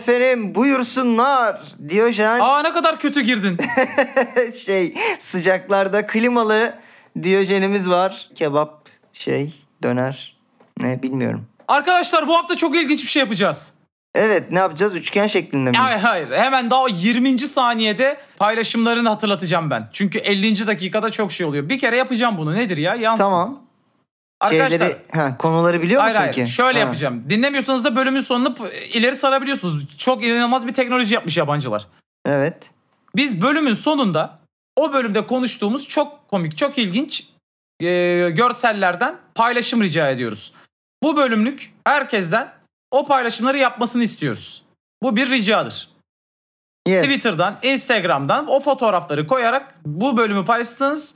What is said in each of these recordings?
efendim buyursunlar. Diyojen Aa ne kadar kötü girdin. şey sıcaklarda klimalı Diyojenimiz var. Kebap şey döner ne bilmiyorum. Arkadaşlar bu hafta çok ilginç bir şey yapacağız. Evet ne yapacağız? Üçgen şeklinde mi? Hayır hayır hemen daha 20. saniyede paylaşımlarını hatırlatacağım ben. Çünkü 50. dakikada çok şey oluyor. Bir kere yapacağım bunu nedir ya yansın. Tamam. Arkadaşlar Şeyleri, ha, konuları biliyor hayır musun hayır ki? şöyle Ha. yapacağım. Dinlemiyorsanız da bölümün sonunu ileri sarabiliyorsunuz. Çok inanılmaz bir teknoloji yapmış yabancılar. Evet. Biz bölümün sonunda o bölümde konuştuğumuz çok komik, çok ilginç e, görsellerden paylaşım rica ediyoruz. Bu bölümlük herkesten o paylaşımları yapmasını istiyoruz. Bu bir ricadır. Yes. Twitter'dan, Instagram'dan o fotoğrafları koyarak bu bölümü paylaştınız.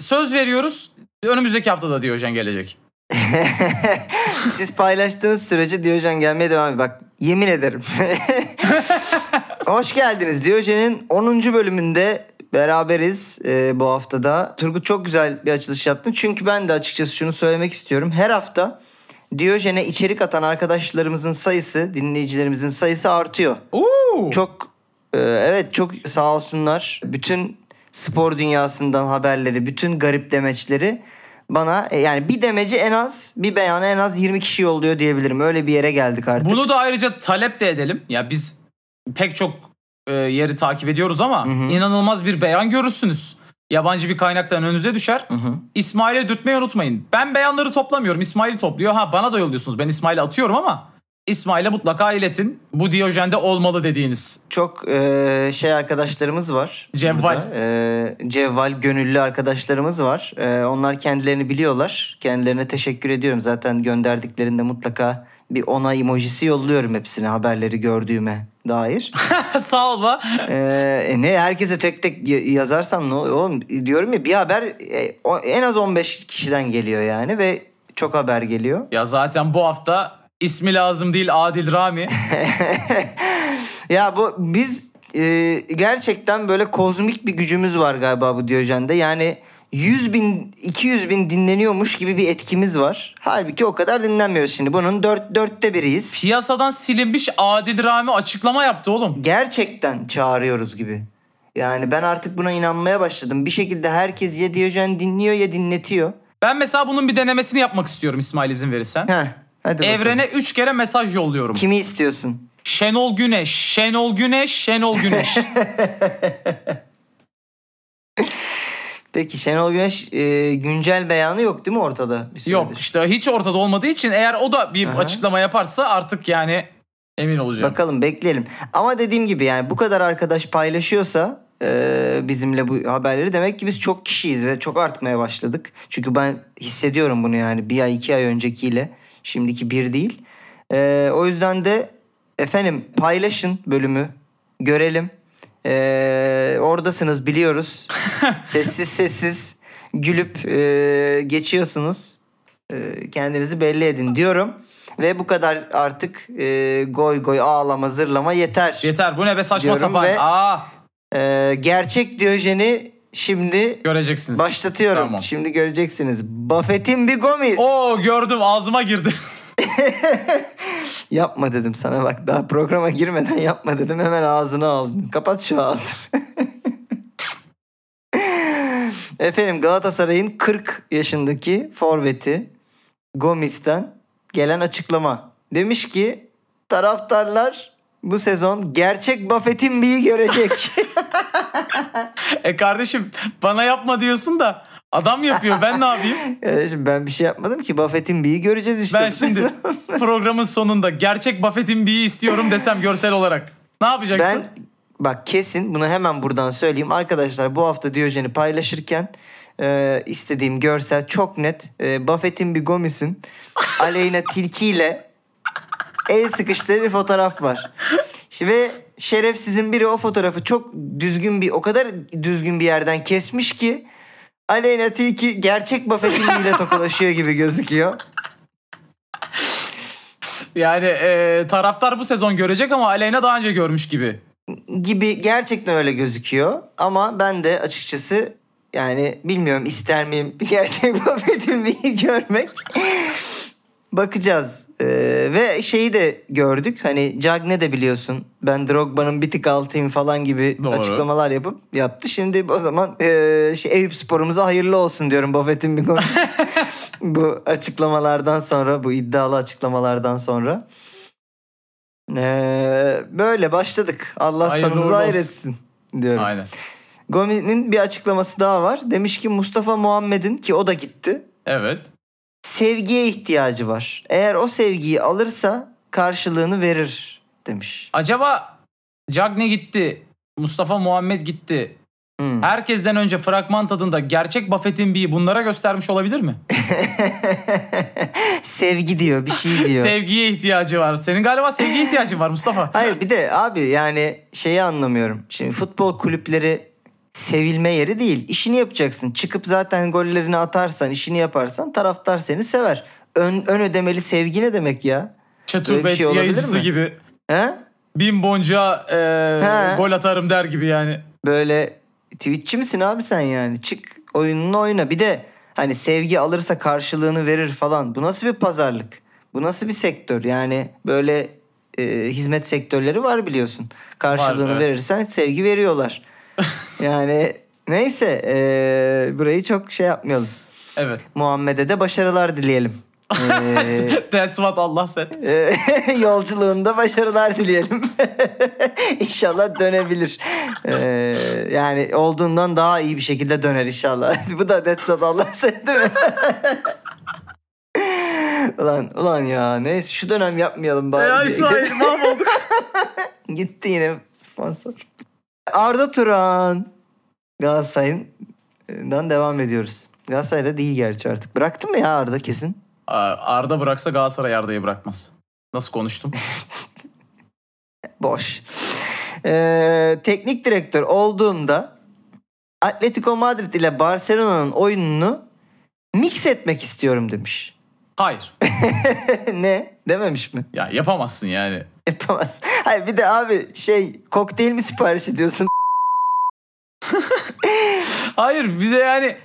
Söz veriyoruz. Önümüzdeki haftada Diyojen gelecek. Siz paylaştığınız sürece Diyojen gelmeye devam ediyor. Bak yemin ederim. Hoş geldiniz. Diyojen'in 10. bölümünde beraberiz e, bu haftada. Turgut çok güzel bir açılış yaptın. Çünkü ben de açıkçası şunu söylemek istiyorum. Her hafta Diyojen'e içerik atan arkadaşlarımızın sayısı, dinleyicilerimizin sayısı artıyor. Oo. Çok e, evet çok sağ olsunlar. Bütün spor dünyasından haberleri, bütün garip demeçleri bana e, yani bir demeci en az bir beyanı en az 20 kişi yolluyor diyebilirim. Öyle bir yere geldik artık. Bunu da ayrıca talep de edelim. Ya biz pek çok e, yeri takip ediyoruz ama Hı hı. inanılmaz bir beyan görürsünüz. Yabancı bir kaynaktan önünüze düşer. Hı hı. İsmail'e dürtmeyi unutmayın. Ben beyanları toplamıyorum. İsmail topluyor. Ha bana da yolluyorsunuz. Ben İsmail'e atıyorum ama İsmail'e mutlaka iletin. Bu Diyojen'de olmalı dediğiniz. Çok e, şey arkadaşlarımız var. Cevval. burada. E, cevval, gönüllü arkadaşlarımız var. E, onlar kendilerini biliyorlar. Kendilerine teşekkür ediyorum. Zaten gönderdiklerinde mutlaka bir onay emojisi yolluyorum hepsine haberleri gördüğüme dair. Sağ ol la. Ee, ne herkese tek tek yazarsam ne olur? Oğlum diyorum ya bir haber e, en az 15 kişiden geliyor yani ve çok haber geliyor. Ya zaten bu hafta ismi lazım değil Adil Rami. ya bu biz e, gerçekten böyle kozmik bir gücümüz var galiba bu Diyojen'de. Yani 100 bin 200 bin dinleniyormuş gibi bir etkimiz var. Halbuki o kadar dinlenmiyoruz şimdi. Bunun dört, dörtte biriyiz. Piyasadan silinmiş Adil Rami açıklama yaptı oğlum. Gerçekten çağırıyoruz gibi. Yani ben artık buna inanmaya başladım. Bir şekilde herkes ya Diyojen dinliyor ya dinletiyor. Ben mesela bunun bir denemesini yapmak istiyorum İsmail izin verirsen. Heh, hadi bakalım. Evrene 3 kere mesaj yolluyorum. Kimi istiyorsun? Şenol Güneş, Şenol Güneş, Şenol Güneş. Peki Şenol Güneş e, güncel beyanı yok değil mi ortada? Bir süredir? Yok işte hiç ortada olmadığı için eğer o da bir Aha. açıklama yaparsa artık yani emin olacağım. Bakalım bekleyelim. Ama dediğim gibi yani bu kadar arkadaş paylaşıyorsa e, bizimle bu haberleri demek ki biz çok kişiyiz ve çok artmaya başladık. Çünkü ben hissediyorum bunu yani bir ay iki ay öncekiyle şimdiki bir değil. E, o yüzden de efendim paylaşın bölümü görelim. E, oradasınız biliyoruz. sessiz sessiz gülüp e, geçiyorsunuz. E, kendinizi belli edin diyorum. Ve bu kadar artık e, goy goy ağlama zırlama yeter. Yeter bu ne be saçma Diyorum sapan. ve- Aa E, gerçek Diyojen'i şimdi göreceksiniz. başlatıyorum. Tamam. Şimdi göreceksiniz. Buffett'in bir gomis. Oo gördüm ağzıma girdi. Yapma dedim sana bak daha programa girmeden yapma dedim hemen ağzını aldın. Kapat şu ağzını. Efendim Galatasaray'ın 40 yaşındaki forveti Gomis'ten gelen açıklama. Demiş ki taraftarlar bu sezon gerçek Buffett'in bir görecek. e kardeşim bana yapma diyorsun da adam yapıyor ben ne yapayım? Kardeşim ben bir şey yapmadım ki Buffett'in bir göreceğiz işte. Ben şimdi programın sonunda gerçek Buffett'in bir istiyorum desem görsel olarak. Ne yapacaksın? Ben bak kesin bunu hemen buradan söyleyeyim. Arkadaşlar bu hafta Diyojen'i paylaşırken e, istediğim görsel çok net. E, Buffett'in bir Gomis'in Aleyna Tilki ile el sıkıştığı bir fotoğraf var. Ve şerefsizin biri o fotoğrafı çok düzgün bir o kadar düzgün bir yerden kesmiş ki Aleyna Tilki gerçek Buffett'in ile tokalaşıyor gibi gözüküyor. Yani e, taraftar bu sezon görecek ama Aleyna daha önce görmüş gibi. gibi gerçekten öyle gözüküyor. Ama ben de açıkçası yani bilmiyorum ister miyim gerçek Buffett'in görmek. Bakacağız. Ee, ve şeyi de gördük. Hani Cagne de biliyorsun. Ben Drogba'nın bir tık altıyım falan gibi Doğru. açıklamalar yapıp yaptı. Şimdi o zaman e, şey, Eyüp sporumuza hayırlı olsun diyorum Buffett'in bir konusu. bu açıklamalardan sonra, bu iddialı açıklamalardan sonra. Ee, böyle başladık. Allah Hayırlı sonumuzu hayretsin diyorum. Aynen. Gomi'nin bir açıklaması daha var. Demiş ki Mustafa Muhammed'in ki o da gitti. Evet. Sevgiye ihtiyacı var. Eğer o sevgiyi alırsa karşılığını verir demiş. Acaba Cagne gitti. Mustafa Muhammed gitti. Hmm. Herkesten önce fragman tadında gerçek Buffett'in bir bunlara göstermiş olabilir mi? Sevgi diyor, bir şey diyor. Sevgiye ihtiyacı var. Senin galiba sevgiye ihtiyacın var Mustafa. Hayır bir de abi yani şeyi anlamıyorum. Şimdi futbol kulüpleri sevilme yeri değil. İşini yapacaksın. Çıkıp zaten gollerini atarsan, işini yaparsan taraftar seni sever. Ön, ön ödemeli sevgi ne demek ya? Çaturbet şey yayıncısı mi? gibi. He? Bin boncuğa e, He. gol atarım der gibi yani. Böyle Twitch'çi misin abi sen yani? Çık oyununu oyna. Bir de hani sevgi alırsa karşılığını verir falan. Bu nasıl bir pazarlık? Bu nasıl bir sektör? Yani böyle e, hizmet sektörleri var biliyorsun. Karşılığını Var, evet. verirsen sevgi veriyorlar. yani neyse e, burayı çok şey yapmayalım. Evet. Muhammed'e de başarılar dileyelim. That's what Allah said. yolculuğunda başarılar dileyelim. inşallah dönebilir. E, yani olduğundan daha iyi bir şekilde döner inşallah. Bu da that's what Allah said değil mi? ulan, ulan ya neyse şu dönem yapmayalım bari. Ya İsmail mahvolduk. Gitti yine sponsor. Arda Turan. Galatasaray'dan devam ediyoruz. Galatasaray'da değil gerçi artık. Bıraktı mı ya Arda kesin? Arda bıraksa Galatasaray Arda'yı bırakmaz. Nasıl konuştum? Boş. Ee, teknik direktör olduğumda Atletico Madrid ile Barcelona'nın oyununu mix etmek istiyorum demiş. Hayır. ne? Dememiş mi? Ya yapamazsın yani. Yapamaz. Hayır bir de abi şey kokteyl mi sipariş ediyorsun? Hayır bir de yani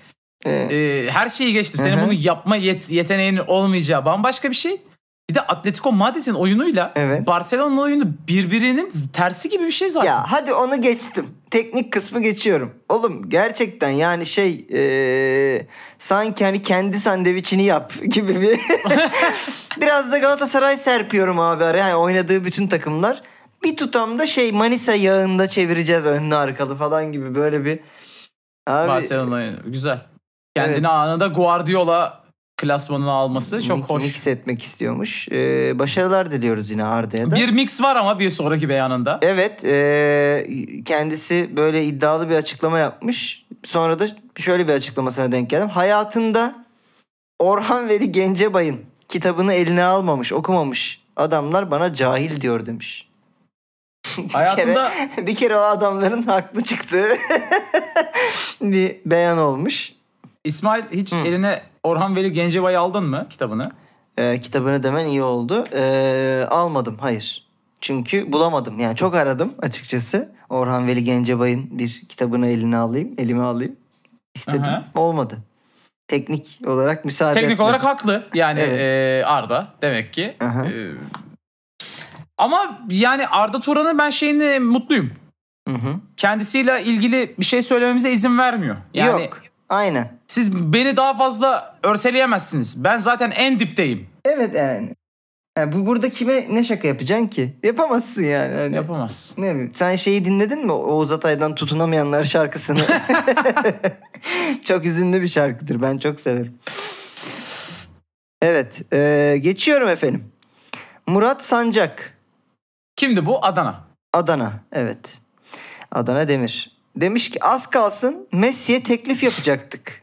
Ee, e, her şeyi geçtim. Senin Hı bunu yapma yet- yeteneğinin olmayacağı bambaşka bir şey. Bir de Atletico Madrid'in oyunuyla Evet. Barcelona'nın oyunu birbirinin tersi gibi bir şey zaten. Ya hadi onu geçtim. Teknik kısmı geçiyorum. Oğlum gerçekten yani şey eee, sanki hani kendi sandviçini yap gibi bir biraz da Galatasaray serpiyorum abi araya. Yani oynadığı bütün takımlar. Bir tutamda şey Manisa yağında çevireceğiz önlü arkalı falan gibi böyle bir abi Barcelona. Güzel. Kendini Evet. anında Guardiola klasmanına alması çok mix, hoş. mix etmek istiyormuş. Eee, başarılar diliyoruz yine Arda'ya da. Bir mix var ama bir sonraki beyanında. Evet, eee, kendisi böyle iddialı bir açıklama yapmış. Sonra da şöyle bir açıklamasına denk geldim. Hayatında Orhan Veli Gencebay'ın kitabını eline almamış, okumamış adamlar bana cahil diyor demiş. Hayatında Bir kere o adamların haklı çıktığı bir beyan olmuş. İsmail hiç Hı. eline Orhan Veli Gencebay'ı aldın mı kitabını? Eee, kitabını demen iyi oldu. Eee, almadım, hayır. Çünkü bulamadım. Yani çok aradım açıkçası. Orhan Veli Gencebay'ın bir kitabını eline alayım, elime alayım. İstedim. Aha. Olmadı. Teknik olarak müsaade Teknik etmedi. olarak haklı. Yani Evet. e, Arda demek ki. Aha. E, ama yani Arda Turan'ın ben şeyini mutluyum. Hı hı. Kendisiyle ilgili bir şey söylememize izin vermiyor. Yani Yok. Aynen. siz beni daha fazla örseleyemezsiniz. Ben zaten en dipteyim. Evet yani. Yani bu burada kime ne şaka yapacaksın ki? Yapamazsın yani. Hani, Yapamaz. ne bileyim. Sen şeyi dinledin mi? Oğuz Atay'dan Tutunamayanlar şarkısını. çok hüzünlü bir şarkıdır. Ben çok severim. Evet. e, geçiyorum efendim. Murat Sancak. Kimdi bu? Adana. Adana. Evet. Adana Demir. Demiş ki az kalsın Messi'ye teklif yapacaktık.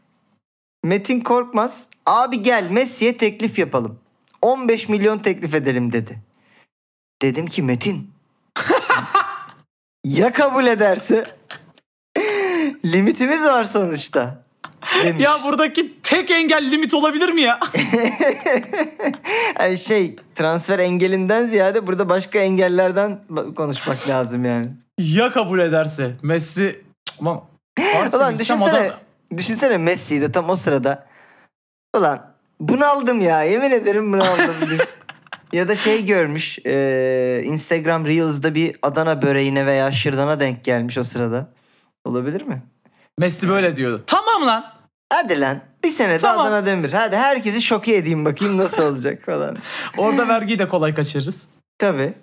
Metin Korkmaz abi gel Messi'ye teklif yapalım. 15 milyon teklif edelim dedi. Dedim ki Metin ya kabul ederse limitimiz var sonuçta. Demiş. Ya buradaki tek engel limit olabilir mi ya? Yani şey transfer engelinden ziyade burada başka engellerden konuşmak lazım yani. ya kabul ederse. Messi... Ulan, düşünsene, adam- düşünsene Messi'yi de tam o sırada. Ulan Bunaldım ya. Yemin ederim bunaldım. ya da şey görmüş. e, Instagram Reels'da bir Adana böreğine veya şırdana denk gelmiş o sırada. Olabilir mi? Messi böyle diyordu. Tamam lan. Hadi lan. Bir sene Tamam. Adana Demir. Hadi herkesi şoke edeyim bakayım nasıl olacak falan. Orada vergiyi de kolay kaçırırız. Tabii.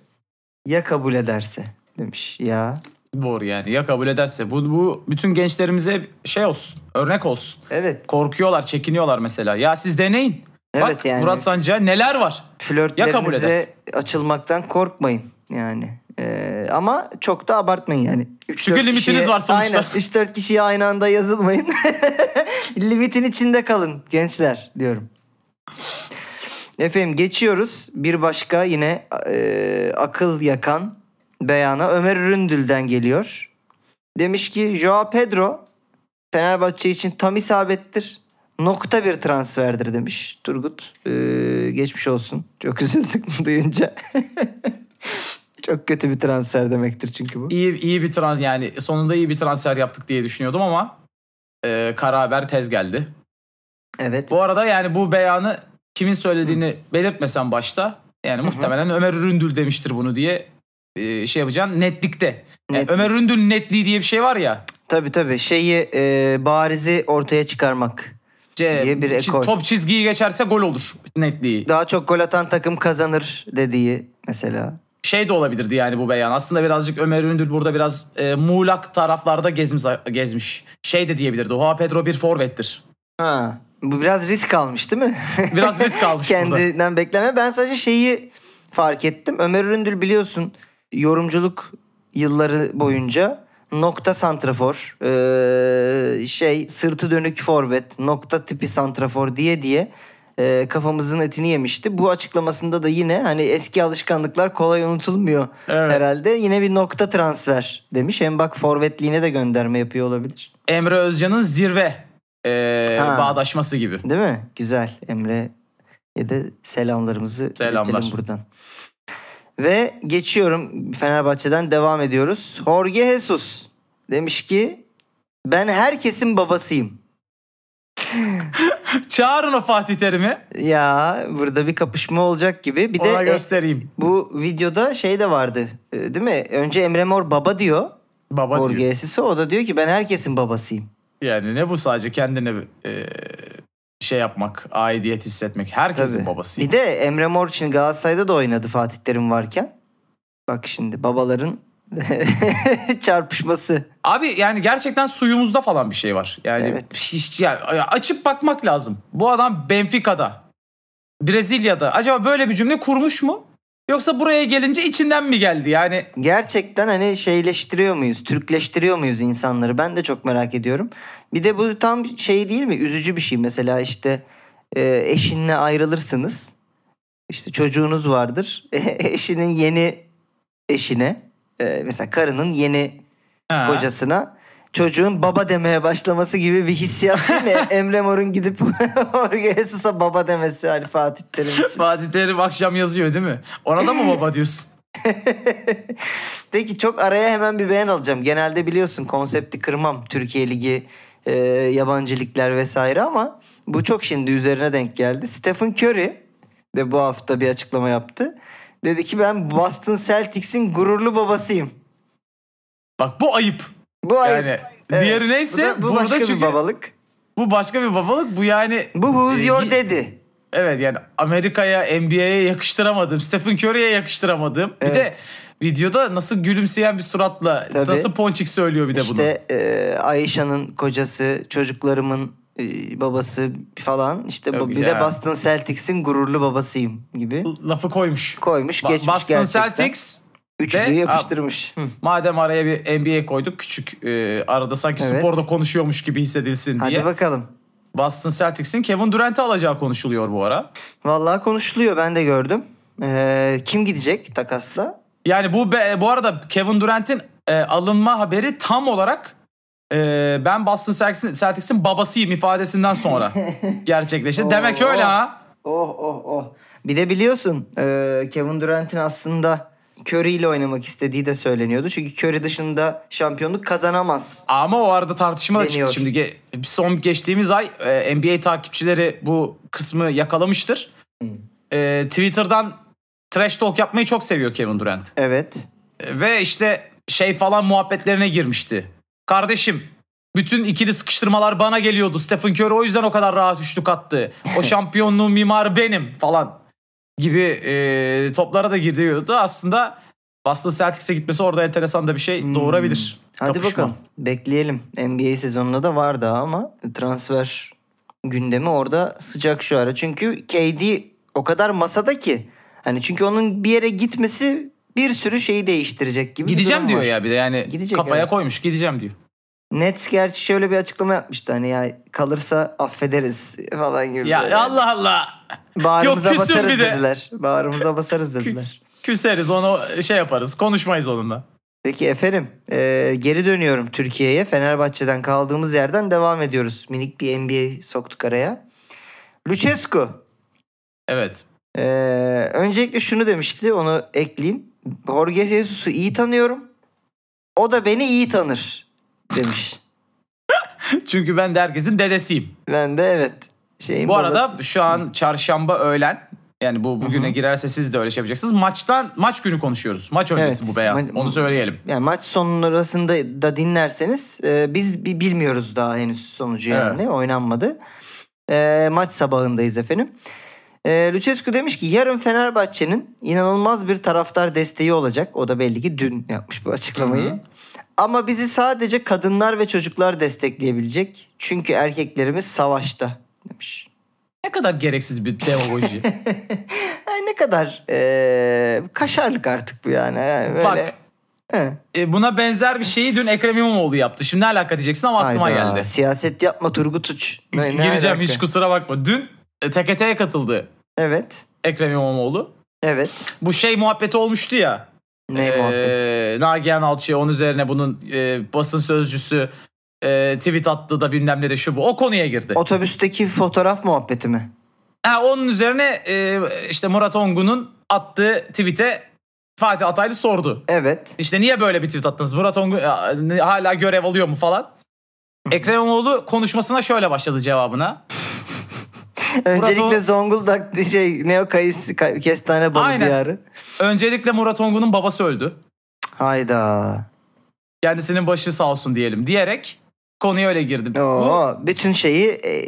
Ya kabul ederse demiş. Ya. Doğru yani ya kabul ederse. Bu, bu bütün gençlerimize şey olsun. Örnek olsun. Evet. Korkuyorlar, çekiniyorlar mesela. Ya siz deneyin. Evet Bak yani. Murat Sancı'ya neler var? Ya kabul Flörtlerinize açılmaktan korkmayın yani. Ee, ama çok da abartmayın yani. Çünkü limitiniz kişiye- var sonuçta. Aynen. 3-4 kişiye aynı anda yazılmayın. Limitin içinde kalın gençler diyorum. Efendim geçiyoruz. Bir başka yine e, akıl yakan beyana Ömer Üründül'den geliyor. Demiş ki Joao Pedro Fenerbahçe için tam isabettir. Nokta bir transferdir demiş Turgut. Ee, geçmiş olsun. Çok üzüldük bunu duyunca. Çok kötü bir transfer demektir çünkü bu. İyi, iyi bir trans yani sonunda iyi bir transfer yaptık diye düşünüyordum ama e, kara haber tez geldi. Evet. Bu arada yani bu beyanı kimin söylediğini belirtmesem başta yani muhtemelen Ömer Üründül demiştir bunu diye e, şey yapacaksın netlikte. Yani Netlik. Ömer Üründül netliği diye bir şey var ya. Tabii tabii. Şeyi e, barizi ortaya çıkarmak. Ce- Diye bir ekol. Top çizgiyi geçerse gol olur netliği. Daha çok gol atan takım kazanır dediği mesela. Şey de olabilirdi yani bu beyan. Aslında birazcık Ömer Üründül burada biraz e, muğlak taraflarda gezmiş, gezmiş. Şey de diyebilirdi. Joao Pedro bir forvettir. Ha. Bu biraz risk almış değil mi? Biraz risk almış burada. Kendinden bekleme. Ben sadece şeyi fark ettim. Ömer Üründül biliyorsun yorumculuk yılları boyunca nokta santrafor, eee, şey sırtı dönük forvet, nokta tipi santrafor diye diye eee, kafamızın etini yemişti. Bu açıklamasında da yine hani eski alışkanlıklar kolay unutulmuyor Evet. herhalde. Yine bir nokta transfer demiş. Hem bak forvetliğine de gönderme yapıyor olabilir. Emre Özcan'ın zirve e, Ha. bağdaşması gibi. Değil mi? Güzel. Emre'ye de selamlarımızı Selamlar. buradan. Ve geçiyorum. Fenerbahçe'den devam ediyoruz. Jorge Jesus demiş ki ben herkesin babasıyım. Çağırın o Fatih Terim'i. Ya burada bir kapışma olacak gibi. Bir de Ona e, göstereyim. bu videoda şey de vardı. e, Değil mi? Önce Emre Mor baba diyor. Baba Jorge diyor. Jesus'a. O da diyor ki ben herkesin babasıyım. Yani ne bu sadece kendine e, şey yapmak, aidiyet hissetmek. Herkesin Tabii. babası. Bir de Emre Mor için Galatasaray'da da oynadı Fatih Terim varken. Bak şimdi babaların çarpışması. Abi yani gerçekten suyumuzda falan bir şey var. Yani Evet. hiç, yani açıp bakmak lazım. Bu adam Benfica'da, Brezilya'da acaba böyle bir cümle kurmuş mu? Yoksa buraya gelince içinden mi geldi? Yani Gerçekten hani şeyleştiriyor muyuz? Türkleştiriyor muyuz insanları? Ben de çok merak ediyorum. Bir de bu tam şey değil mi? Üzücü bir şey. Mesela işte e, eşinle ayrılırsınız. İşte çocuğunuz vardır. Eşinin yeni eşine e, mesela karının yeni ha. kocasına çocuğun baba demeye başlaması gibi bir hissiyat değil mi? Emre Mor'un gidip Jorge Jesus'a baba demesi hani Fatih Terim için. Fatih Terim akşam yazıyor değil mi? Ona da mı baba diyorsun? Peki çok araya hemen bir beğen alacağım. Genelde biliyorsun konsepti kırmam. Türkiye Ligi, e, yabancı ligler vesaire ama bu çok şimdi üzerine denk geldi. Stephen Curry de bu hafta bir açıklama yaptı. Dedi ki ben Boston Celtics'in gururlu babasıyım. Bak bu ayıp. Bu ayıp. Yani Evet. diğeri Bu, neyse da, bu burada başka çünkü bir babalık. bu başka bir babalık. Bu yani Bu who's e, your daddy? Evet yani Amerika'ya, NBA'ye yakıştıramadım. Stephen Curry'e yakıştıramadım. Bir de Evet. videoda nasıl gülümseyen bir suratla, Tabii. nasıl ponçik söylüyor bir de bunu. İşte e, Ayşe'nin kocası, çocuklarımın e, babası falan. İşte bu, Yok bir de ya. Boston Celtics'in gururlu babasıyım gibi Lafı koymuş. koymuş geçmiş Boston gerçekten. Celtics Üçlüyü yapıştırmış. Hı. madem araya bir NBA koyduk küçük e, arada sanki Evet. sporda konuşuyormuş gibi hissedilsin Hadi diye. bakalım. Boston Celtics'in Kevin Durant'i alacağı konuşuluyor bu ara. Vallahi konuşuluyor ben de gördüm. Ee, kim gidecek takasla? Yani bu bu arada Kevin Durant'in e, alınma haberi tam olarak e, ben Boston Celtics'in, Celtics'in babasıyım ifadesinden sonra gerçekleşti. Demek Oo. öyle ha. Oh oh oh. Bir de biliyorsun e, Kevin Durant'in aslında Curry ile oynamak istediği de söyleniyordu. Çünkü Curry dışında şampiyonluk kazanamaz. Ama o arada tartışma da Deniyor. çıktı. Şimdi ge- son geçtiğimiz ay e, NBA takipçileri bu kısmı yakalamıştır. Hmm. E, Twitter'dan trash talk yapmayı çok seviyor Kevin Durant. Evet. E, Ve işte şey falan muhabbetlerine girmişti. Kardeşim bütün ikili sıkıştırmalar bana geliyordu. Stephen Curry o yüzden o kadar rahat üçlük attı. O şampiyonluğun mimarı benim falan gibi e, toplara da giriyordu. Aslında Boston Celtics'e gitmesi orada enteresan da bir şey Hmm. doğurabilir. Hadi Kapışma. bakalım. Bekleyelim. NBA sezonunda da var daha ama transfer gündemi orada sıcak şu ara. Çünkü KD o kadar masada ki. Hani çünkü onun bir yere gitmesi bir sürü şeyi değiştirecek gibi Gideceğim diyor var. ya bir de yani Gidecek, kafaya evet. koymuş gideceğim diyor. Nets gerçi şöyle bir açıklama yapmıştı hani ya kalırsa affederiz falan gibi. Ya böyle. Allah Allah. Bağrımıza Yok, küsün basarız bir de. dediler. Bağrımıza basarız dediler. Küseriz onu şey yaparız konuşmayız onunla. Peki efendim e, geri dönüyorum Türkiye'ye. Fenerbahçe'den kaldığımız yerden devam ediyoruz. Minik bir NBA soktuk araya. Lucescu. Evet. e, öncelikle şunu demişti onu ekleyeyim. Jorge Jesus'u iyi tanıyorum. O da beni iyi tanır demiş. Çünkü ben de herkesin dedesiyim. Ben de evet. Şeyin Bu arada babası. şu an çarşamba öğlen yani bu bugüne Hı hı. girerse siz de öyle şey yapacaksınız. Maçtan maç günü konuşuyoruz. Maç öncesi Evet. bu beyan. Ma- Onu söyleyelim. yani maç sonrasında da dinlerseniz e, biz bi- bilmiyoruz daha henüz sonucu Evet. yani oynanmadı. E, maç sabahındayız efendim. E, Lucescu demiş ki yarın Fenerbahçe'nin inanılmaz bir taraftar desteği olacak. O da belli ki dün yapmış bu açıklamayı. Hı hı. Ama bizi sadece kadınlar ve çocuklar destekleyebilecek. Çünkü erkeklerimiz savaşta demiş. Ne kadar gereksiz bir demagoji. Ne kadar e, kaşarlık artık bu yani. Yani böyle- Bak He. e, buna benzer bir şeyi dün Ekrem İmamoğlu yaptı. Şimdi ne alaka diyeceksin ama aklıma Hayda, geldi. Siyaset yapma Turgut Uç. Ne- ne Gireceğim alaka? hiç kusura bakma. Dün e, TKT'ye katıldı Evet. Ekrem İmamoğlu. Evet. Bu şey muhabbeti olmuştu ya. Ne Ee, muhabbet? Nagihan Alçı'ya onun üzerine bunun e, basın sözcüsü e, tweet attı da bilmem ne de şu bu. O konuya girdi. Otobüsteki fotoğraf muhabbeti mi? Ha, onun üzerine e, işte Murat Ongun'un attığı tweet'e Fatih Ataylı sordu. Evet. İşte niye böyle bir tweet attınız? Murat Ongun ne- hala görev alıyor mu falan. Ekrem İmamoğlu konuşmasına şöyle başladı cevabına. Öncelikle o- Zonguldak şey ne o kayısı kay- kestane balı Aynen. diyarı. Öncelikle Murat Ongun'un babası öldü. Hayda. Kendisinin başı sağ olsun diyelim diyerek konuya öyle girdi. Bu- Oo, bütün şeyi e,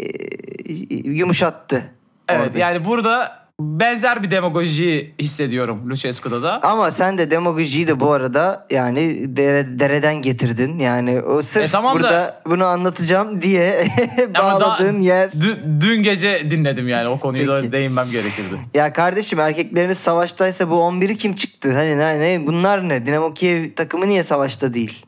yumuşattı. Evet Oradaki. yani burada benzer bir demagoji hissediyorum Lucescu'da da. Ama sen de demagojiyi de bu arada yani dere, dereden getirdin. Yani o sırf E tamam da- burada bunu anlatacağım diye bağladığın daha- yer. Dün, dün gece dinledim yani o konuyu da Peki. değinmem gerekirdi. Ya kardeşim erkekleriniz savaştaysa bu 11'i kim çıktı? Hani ne, ne bunlar ne? Dinamo Kiev takımı niye savaşta değil?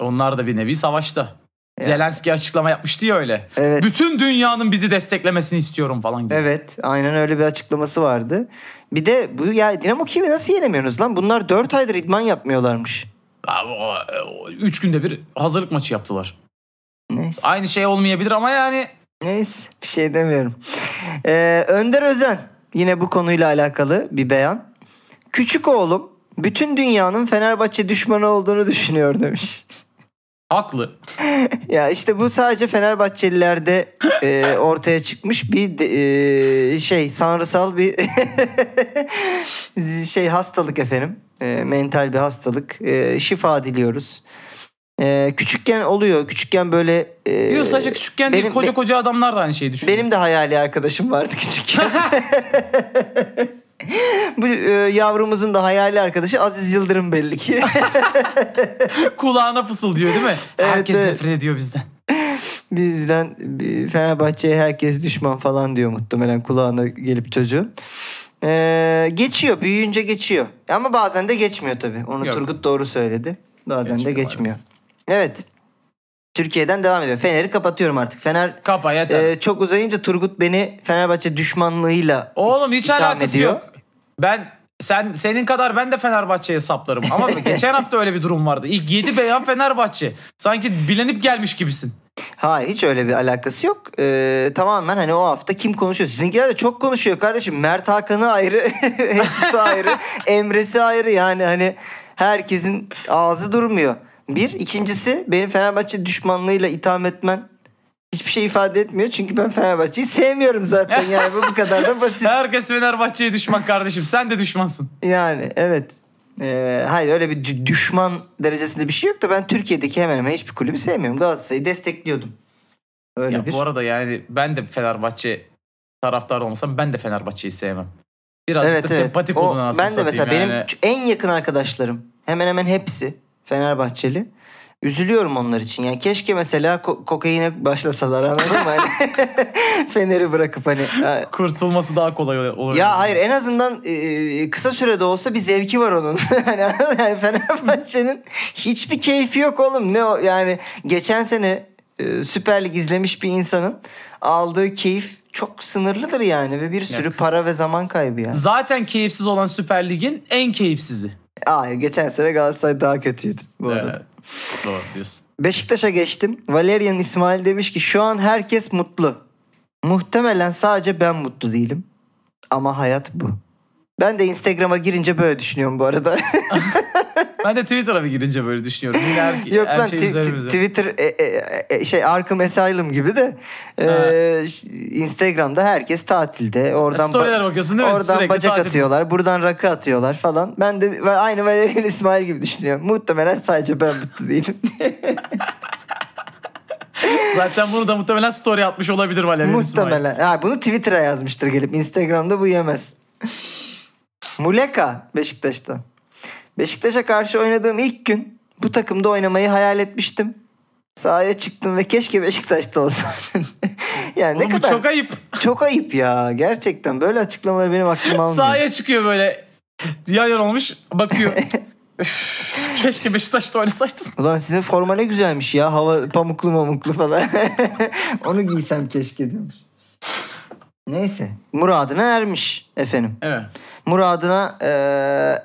Onlar da bir nevi savaşta. Ya. Zelenski açıklama yapmıştı ya öyle. Evet. Bütün dünyanın bizi desteklemesini istiyorum falan gibi. Evet, aynen öyle bir açıklaması vardı. Bir de bu ya Dinamo Kiev'i nasıl yenemiyorsunuz lan? Bunlar 4 aydır idman yapmıyorlarmış. Abi, o- o- Üç günde bir hazırlık maçı yaptılar. Neyse. Aynı şey olmayabilir ama yani Neyse bir şey demiyorum. Ee, Önder Özen yine bu konuyla alakalı bir beyan. Küçük oğlum bütün dünyanın Fenerbahçe düşmanı olduğunu düşünüyor demiş. Haklı. ya işte bu sadece Fenerbahçelilerde e, ortaya çıkmış bir de- e, şey sanrısal bir şey hastalık efendim. E, mental bir hastalık. E, şifa diliyoruz. E, küçükken oluyor. Küçükken böyle e, Yok sadece küçükken değil benim- koca be- koca adamlar da aynı şeyi düşünüyor. benim de hayali arkadaşım vardı küçükken. Bu e, yavrumuzun da hayali arkadaşı Aziz Yıldırım belli ki. Kulağına fısıldıyor değil mi? Evet, Herkes evet. nefret ediyor bizden. Bizden Fenerbahçe'ye herkes düşman falan diyor muhtemelen kulağına gelip çocuğun. Ee, geçiyor. Büyüyünce geçiyor. Ama bazen de geçmiyor tabii. Onu Yok. Turgut doğru söyledi. Bazen Geçmiyor de geçmiyor. Evet. Türkiye'den devam ediyor. Fener'i kapatıyorum artık. Fener Kapa yeter. e, çok uzayınca Turgut beni Fenerbahçe düşmanlığıyla Oğlum hiç alakası ediyor. yok. Ben sen senin kadar ben de Fenerbahçe'ye saplarım. Ama geçen hafta öyle bir durum vardı. İlk 7 beyan Fenerbahçe. Sanki bilenip gelmiş gibisin. Hayır hiç öyle bir alakası yok. Ee, tamamen hani o hafta kim konuşuyor? Sizinkiler de çok konuşuyor kardeşim. Mert Hakan'ı ayrı, Jesus'u ayrı, Emre'si ayrı. Yani hani herkesin ağzı durmuyor. Bir. ikincisi benim Fenerbahçe düşmanlığıyla itham etmen hiçbir şey ifade etmiyor. Çünkü ben Fenerbahçe'yi sevmiyorum zaten. Yani bu bu kadar da basit. Herkes Fenerbahçe'ye düşman kardeşim. Sen de düşmansın. Yani evet. Ee, hayır öyle bir dü- düşman derecesinde bir şey yok da ben Türkiye'deki hemen hemen hiçbir kulübü sevmiyorum. Galatasaray'ı destekliyordum. Öyle Ya bir. bu arada yani ben de Fenerbahçe taraftarı olmasam ben de Fenerbahçe'yi sevmem. Birazcık evet da evet. sempatik O- olun anasını ben de mesela benim yani. ç- en yakın arkadaşlarım hemen hemen hepsi Fenerbahçeli. Üzülüyorum onlar için. Yani keşke mesela ko- kokaine başlasalar anladın mı? Hani Fener'i bırakıp hani. ha- Kurtulması daha kolay ol- olur. Ya hayır en azından e, kısa sürede olsa bir zevki var onun. hani yani Fenerbahçe'nin hiçbir keyfi yok oğlum. Ne o yani geçen sene e, Süper Lig izlemiş bir insanın aldığı keyif çok sınırlıdır yani ve bir sürü Yok. para ve zaman kaybı yani. Zaten keyifsiz olan Süper Lig'in en keyifsizi. Hayır geçen sene Galatasaray daha kötüydü bu arada. Doğru diyorsun. Beşiktaş'a geçtim. Valerian İsmail demiş ki şu an herkes mutlu. Muhtemelen sadece ben mutlu değilim. Ama hayat bu. Ben de Instagram'a girince böyle düşünüyorum bu arada. Ben de Twitter'a bir girince böyle düşünüyorum. Her, Yok her lan şey Twitter e, e, e, şey Arkham Asylum gibi de e, Instagram'da herkes tatilde. Oradan ba- Storylere bakıyorsun değil mi? oradan Sürekli bacak tatil. atıyorlar, buradan rakı atıyorlar falan. Ben de aynı Valerian İsmail gibi düşünüyorum. Muhtemelen sadece ben mutlu değilim. Zaten bunu da muhtemelen story atmış olabilir Valerian İsmail. Muhtemelen. Ha, bunu Twitter'a yazmıştır gelip. Instagram'da bu yemez. Muleka Beşiktaş'tan. Beşiktaş'a karşı oynadığım ilk gün bu takımda oynamayı hayal etmiştim. Sahaya çıktım ve keşke Beşiktaş'ta olsam. yani Oğlum ne bu kadar çok ayıp. çok ayıp ya. Gerçekten böyle açıklamalar benim aklım almıyor. Sahaya çıkıyor böyle. Yan yan olmuş. Bakıyor. Keşke Beşiktaş'ta oynasaydım. Ulan sizin forma ne güzelmiş ya. Hava pamuklu mamuklu falan. Onu giysem keşke demiş. Neyse. Muradına ermiş efendim. Evet. muradına eee,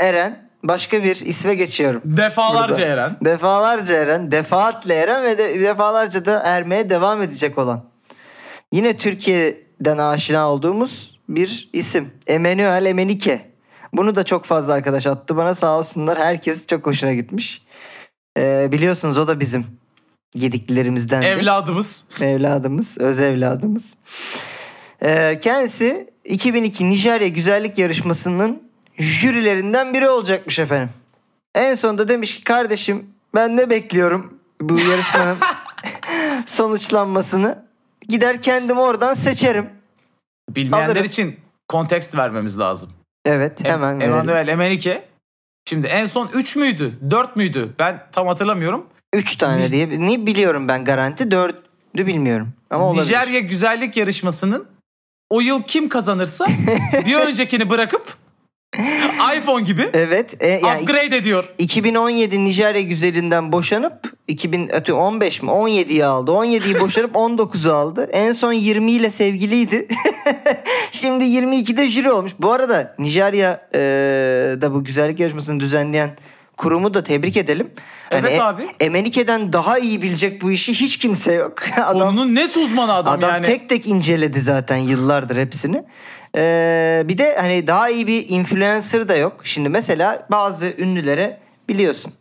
eren başka bir isme geçiyorum. Defalarca Burada. Eren. Defalarca eren, defaatle eren ve de, defalarca da ermeye devam edecek olan. Yine Türkiye'den aşina olduğumuz bir isim. Emanuel Emenike. Bunu da çok fazla arkadaş attı bana sağ olsunlar. Herkes çok hoşuna gitmiş. Eee, biliyorsunuz o da bizim yediklerimizden. Evladımız. Evladımız, öz evladımız. Ee, kendisi 2002 Nijerya Güzellik Yarışması'nın jürilerinden biri olacakmış efendim. En sonunda demiş ki kardeşim ben ne bekliyorum bu yarışmanın sonuçlanmasını. Gider kendim oradan seçerim. Bilmeyenler Alırız. için kontekst vermemiz lazım. Evet hemen Em-. Emanuel Emenike. Şimdi en son 3 müydü? 4 müydü? Ben tam hatırlamıyorum. Üç tane Nij- diye. Ne biliyorum ben garanti. Dördü bilmiyorum. Ama olabilir. Nijerya güzellik yarışmasının o yıl kim kazanırsa bir öncekini bırakıp iPhone gibi Evet. e, yani upgrade ediyor. 2017 Nijerya güzelinden boşanıp 2015 mi 17'yi aldı. 17'yi boşanıp 19'u aldı. En son 20 ile sevgiliydi. Şimdi 22'de jüri olmuş. Bu arada Nijerya e, da bu güzellik yarışmasını düzenleyen kurumu da tebrik edelim. Evet e- abi. Emenike'den daha iyi bilecek bu işi hiç kimse yok. Adam Konunun net uzmanı adam, Adam yani. tek tek inceledi zaten yıllardır hepsini. Ee, bir de hani daha iyi bir influencer da yok. Şimdi mesela bazı ünlülere biliyorsun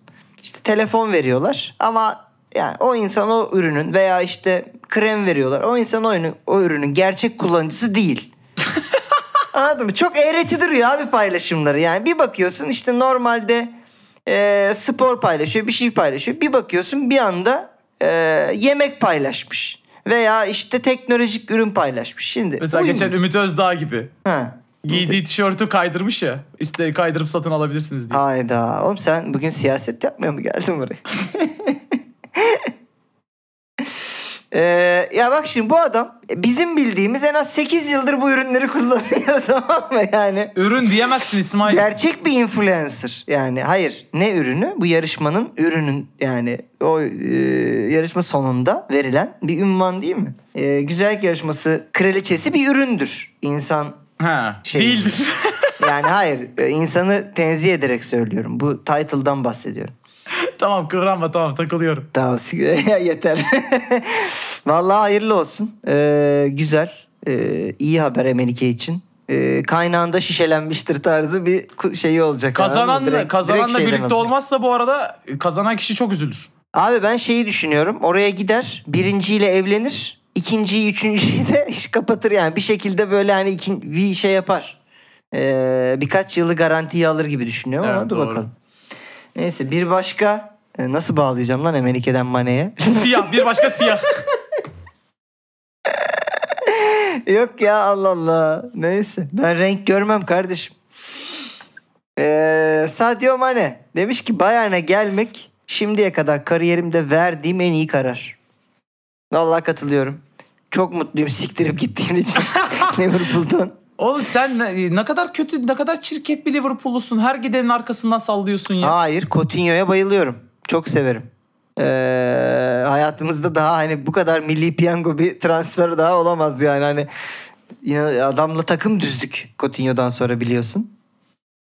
işte telefon veriyorlar ama yani o insan o ürünün veya işte krem veriyorlar. O insan o, ürünün, o ürünün gerçek kullanıcısı değil. Anladın mı? Çok eğreti duruyor abi paylaşımları. Yani bir bakıyorsun işte normalde e, spor paylaşıyor, bir şey paylaşıyor. Bir bakıyorsun bir anda e, yemek paylaşmış. Veya işte teknolojik ürün paylaşmış. Şimdi Mesela geçen Ümit Özdağ gibi. Ha. Giydiği tişörtü kaydırmış ya. İşte kaydırıp satın alabilirsiniz diye. Hayda. Oğlum sen bugün siyaset yapmaya mı geldin buraya? Ee, ya bak şimdi bu adam bizim bildiğimiz en az 8 yıldır bu ürünleri kullanıyor tamam mı yani? Ürün diyemezsin İsmail. Gerçek bir influencer. Yani hayır ne ürünü? Bu yarışmanın ürünün yani o e, yarışma sonunda verilen bir ünvan değil mi? E, güzellik yarışması kraliçesi bir üründür. İnsan ha, Şey- değildir. yani hayır e, insanı tenzih ederek söylüyorum. Bu title'dan bahsediyorum. tamam kıvranma tamam takılıyorum. Tamam yeter. Vallahi hayırlı olsun. Ee, güzel. Ee, iyi haber Emenike için. Ee, kaynağında şişelenmiştir tarzı bir şeyi olacak. Kazananla, Direkt- kazananla direkt birlikte olacak. olmazsa bu arada kazanan kişi çok üzülür. Abi ben şeyi düşünüyorum. Oraya gider, birinciyle evlenir. ikinciyi, üçüncüyü de iş kapatır yani. Bir şekilde böyle hani iki, bir şey yapar. Ee, birkaç yılı garantiye alır gibi düşünüyorum ama Evet, dur doğru. bakalım. Neyse bir başka e, nasıl bağlayacağım lan Emenike'den Mane'ye? Siyah bir başka siyah. Yok ya Allah Allah. Neyse ben renk görmem kardeşim. Ee, Sadio Mane demiş ki Bayern'e gelmek şimdiye kadar kariyerimde verdiğim en iyi karar. Vallahi katılıyorum. Çok mutluyum siktirip gittiğin için Liverpool'dan. Oğlum sen ne, ne kadar kötü ne kadar çirkef bir Liverpool'lusun. Her gidenin arkasından sallıyorsun ya. Hayır Coutinho'ya bayılıyorum. Çok severim. Ee, hayatımızda daha hani bu kadar milli piyango bir transfer daha olamaz yani. Hani yine adamla takım düzdük Coutinho'dan sonra biliyorsun.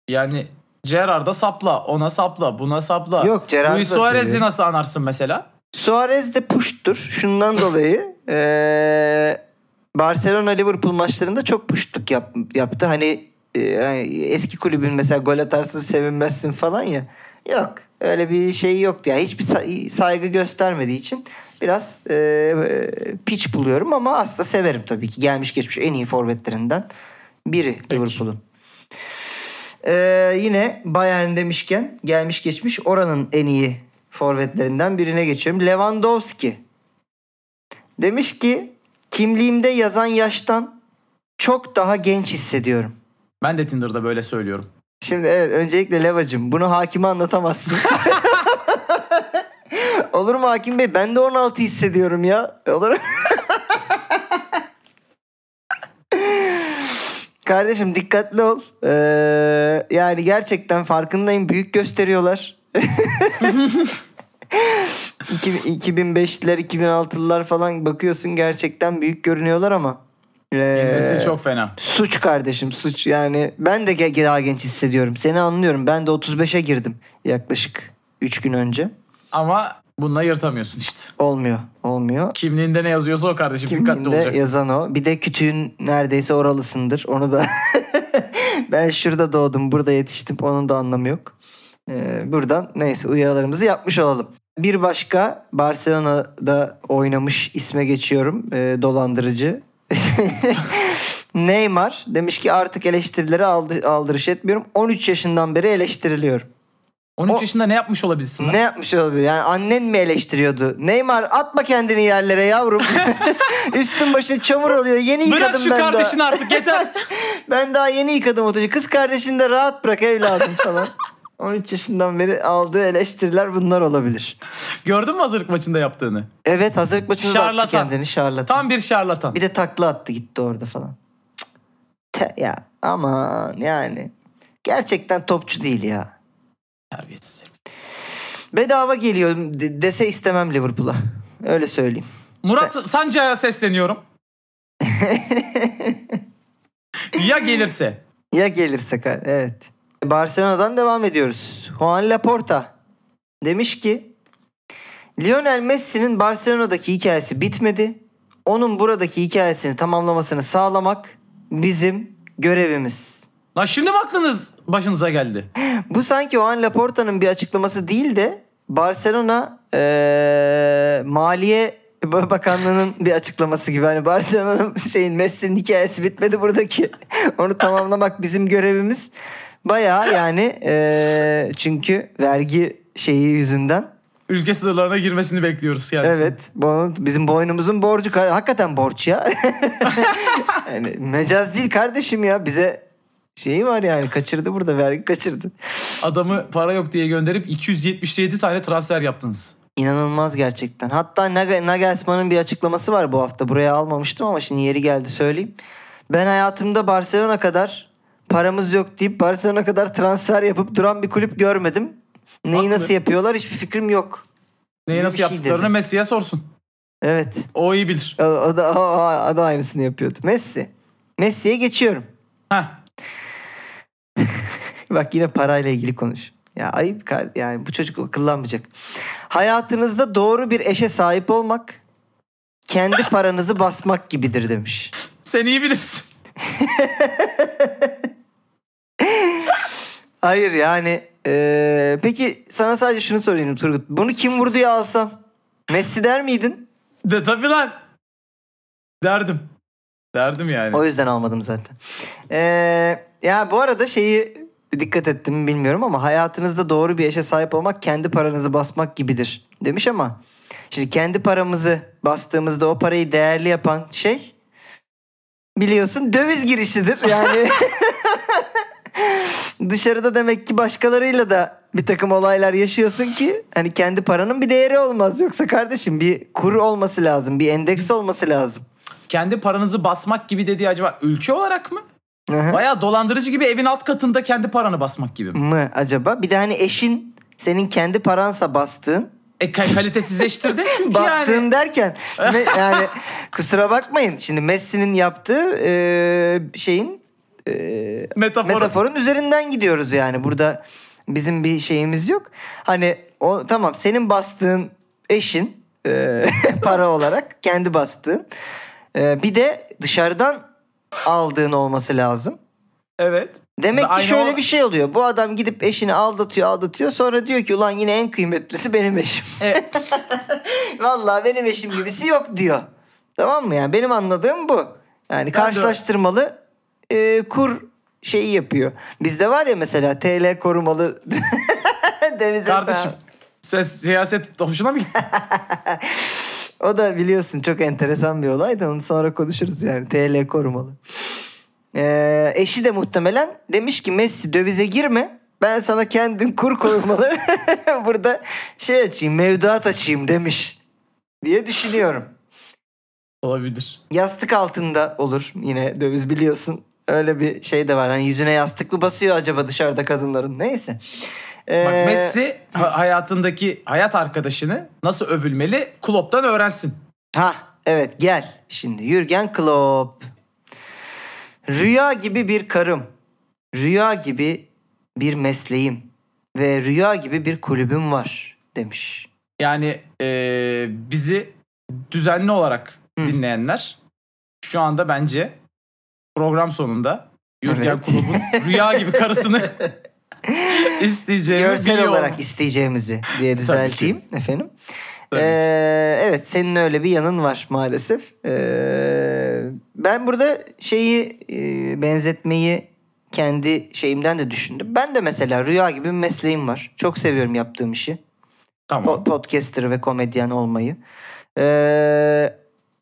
Yani Gerrard'a sapla, ona sapla, buna sapla. Yok, Gerrard'ı Luis Suarez'i nasıl anarsın mesela? Suarez de puştur. Şundan dolayı ee, Barcelona Liverpool maçlarında çok puştluk yap, yaptı. Hani ee, yani eski kulübün mesela gol atarsın sevinmezsin falan ya. Yok. Öyle bir şey yoktu. Yani hiçbir say- saygı göstermediği için biraz ee, piç buluyorum ama aslında severim tabii ki. Gelmiş geçmiş en iyi forvetlerinden biri Liverpool'un. Ee, yine Bayern demişken gelmiş geçmiş oranın en iyi forvetlerinden birine geçiyorum. Lewandowski. Demiş ki kimliğimde yazan yaştan çok daha genç hissediyorum. Ben de Tinder'da böyle söylüyorum. Şimdi evet öncelikle Levacım bunu hakime anlatamazsın. Olur mu hakim bey? Ben de 16 hissediyorum ya. Olur mu? Kardeşim dikkatli ol. Ee, yani gerçekten farkındayım. Büyük gösteriyorlar. 2005'liler 2006'lılar falan bakıyorsun gerçekten büyük görünüyorlar ama. ee, Girmesi çok fena. Suç kardeşim suç yani ben de daha genç hissediyorum. Seni anlıyorum ben de 35'e girdim yaklaşık 3 gün önce. Ama bununla yırtamıyorsun işte. Olmuyor olmuyor. Kimliğinde ne yazıyorsa o kardeşim dikkatli Kimliğinde olacaksın. yazan o. Bir de kütüğün neredeyse oralısındır. Onu da ben şurada doğdum burada yetiştim onun da anlamı yok. Ee, buradan neyse uyarılarımızı yapmış olalım. Bir başka Barcelona'da oynamış isme geçiyorum. Ee, dolandırıcı. Neymar demiş ki artık eleştirilere aldı, aldırış etmiyorum. 13 yaşından beri eleştiriliyorum. 13 O- yaşında ne yapmış olabilirsin lan? Ne yapmış olabilir? Yani annen mi eleştiriyordu? Neymar atma kendini yerlere yavrum. Üstün başın çamur oluyor. Yeni Bırak yıkadım şu ben kardeşini daha. artık yeter. Ben daha yeni yıkadım otocu. Kız kardeşini de rahat bırak evladım falan. 13 yaşından beri aldığı eleştiriler bunlar olabilir. Gördün mü hazırlık maçında yaptığını? Evet hazırlık maçında da attı Şarlatan. kendini şarlatan. Tam bir şarlatan. Bir de takla attı gitti orada falan. Te- ya aman yani. Gerçekten topçu değil ya. Terbiyesiz. Bedava geliyor de- dese istemem Liverpool'a. Öyle söyleyeyim. Murat Sancı'ya sesleniyorum. ya gelirse? Ya gelirse evet. Barcelona'dan devam ediyoruz. Juan Laporta demiş ki Lionel Messi'nin Barcelona'daki hikayesi bitmedi. Onun buradaki hikayesini tamamlamasını sağlamak bizim görevimiz. Lan şimdi mi aklınız başınıza geldi? Bu sanki Juan Laporta'nın bir açıklaması değil de Barcelona eee, Maliye Bakanlığı'nın bir açıklaması gibi. Hani Barcelona'nın şeyin Messi'nin hikayesi bitmedi buradaki. Onu tamamlamak bizim görevimiz. Bayağı yani eee, çünkü vergi şeyi yüzünden. Ülke sınırlarına girmesini bekliyoruz kendisi. Evet. Bu bizim boynumuzun borcu. Hakikaten borç ya. yani mecaz değil kardeşim ya. Bize şeyi var yani kaçırdı burada vergi kaçırdı. Adamı para yok diye gönderip 277 tane transfer yaptınız. İnanılmaz gerçekten. Hatta Nag- Nagelsmann'ın bir açıklaması var bu hafta. Buraya almamıştım ama şimdi yeri geldi söyleyeyim. Ben hayatımda Barcelona kadar paramız yok deyip Barcelona kadar transfer yapıp duran bir kulüp görmedim. Neyi Haklı. nasıl yapıyorlar hiçbir fikrim yok. Neyi Gibi nasıl şey yaptıklarını dedi. Messi'ye sorsun. Evet. O iyi bilir. O, o da, o, o da aynısını yapıyordu. Messi. Messi'ye geçiyorum. Heh. Bak yine parayla ilgili konuş. Ya ayıp kar- yani bu çocuk akıllanmayacak. Hayatınızda doğru bir eşe sahip olmak kendi paranızı basmak gibidir demiş. Sen iyi bilirsin. Hayır yani eee, peki sana sadece şunu sorayım Turgut. Bunu kim vurdu ya alsam? Messi der miydin? De tabii lan. Derdim. Derdim yani. O yüzden almadım zaten. Eee, ya bu arada şeyi dikkat ettim mi bilmiyorum ama hayatınızda doğru bir eşe sahip olmak kendi paranızı basmak gibidir demiş ama şimdi kendi paramızı bastığımızda o parayı değerli yapan şey biliyorsun döviz girişidir. Yani dışarıda demek ki başkalarıyla da bir takım olaylar yaşıyorsun ki hani kendi paranın bir değeri olmaz. Yoksa kardeşim bir kur olması lazım, bir endeks olması lazım. Kendi paranızı basmak gibi dediği acaba ülke olarak mı? Hı hı. Bayağı dolandırıcı gibi evin alt katında kendi paranı basmak gibi mi? mı acaba? Bir de hani eşin senin kendi paransa bastığın E ka- kalitesizleştirdin çünkü bastığın yani. derken yani kusura bakmayın. Şimdi Messi'nin yaptığı e, şeyin e, Metafor. metaforun üzerinden gidiyoruz yani. Burada bizim bir şeyimiz yok. Hani o tamam senin bastığın eşin e, para olarak kendi bastığın. E, bir de dışarıdan aldığın olması lazım. Evet. Demek ki şöyle o- bir şey oluyor. Bu adam gidip eşini aldatıyor aldatıyor. Sonra diyor ki ulan yine en kıymetlisi benim eşim. E, Vallahi benim eşim gibisi yok diyor. Tamam mı yani? Benim anladığım bu. Yani karşılaştırmalı e, kur şeyi yapıyor. Bizde var ya mesela TL korumalı döviz kardeşim sen siyaset hoşuna mı gitti? O da biliyorsun çok enteresan bir olay da onu sonra konuşuruz yani. TL korumalı. Ee, eşi de muhtemelen demiş ki Messi dövize girme. Ben sana kendin kur korumalı. Burada şey açayım mevduat açayım demiş. Diye düşünüyorum. Olabilir. Yastık altında olur yine döviz biliyorsun. Öyle bir şey de var. Hani yüzüne yastık mı basıyor acaba dışarıda kadınların? Neyse. Ee, Bak Messi ha- hayatındaki hayat arkadaşını nasıl övülmeli Klopp'tan öğrensin. Ha evet gel şimdi Jürgen Klopp. Rüya gibi bir karım. Rüya gibi bir mesleğim. Ve rüya gibi bir kulübüm var demiş. Yani e, bizi düzenli olarak Hı. dinleyenler şu anda bence program sonunda Jürgen Evet. Klopp'un rüya gibi karısını isteyeceğimi Görsel biliyor olarak isteyeceğimizi diye düzelteyim efendim. Tabii. Ee, evet senin öyle bir yanın var maalesef. Ee, ben burada şeyi e, benzetmeyi kendi şeyimden de düşündüm. Ben de mesela rüya gibi bir mesleğim var. Çok seviyorum yaptığım işi. Tamam. Po- podcaster ve komedyen olmayı. Ee,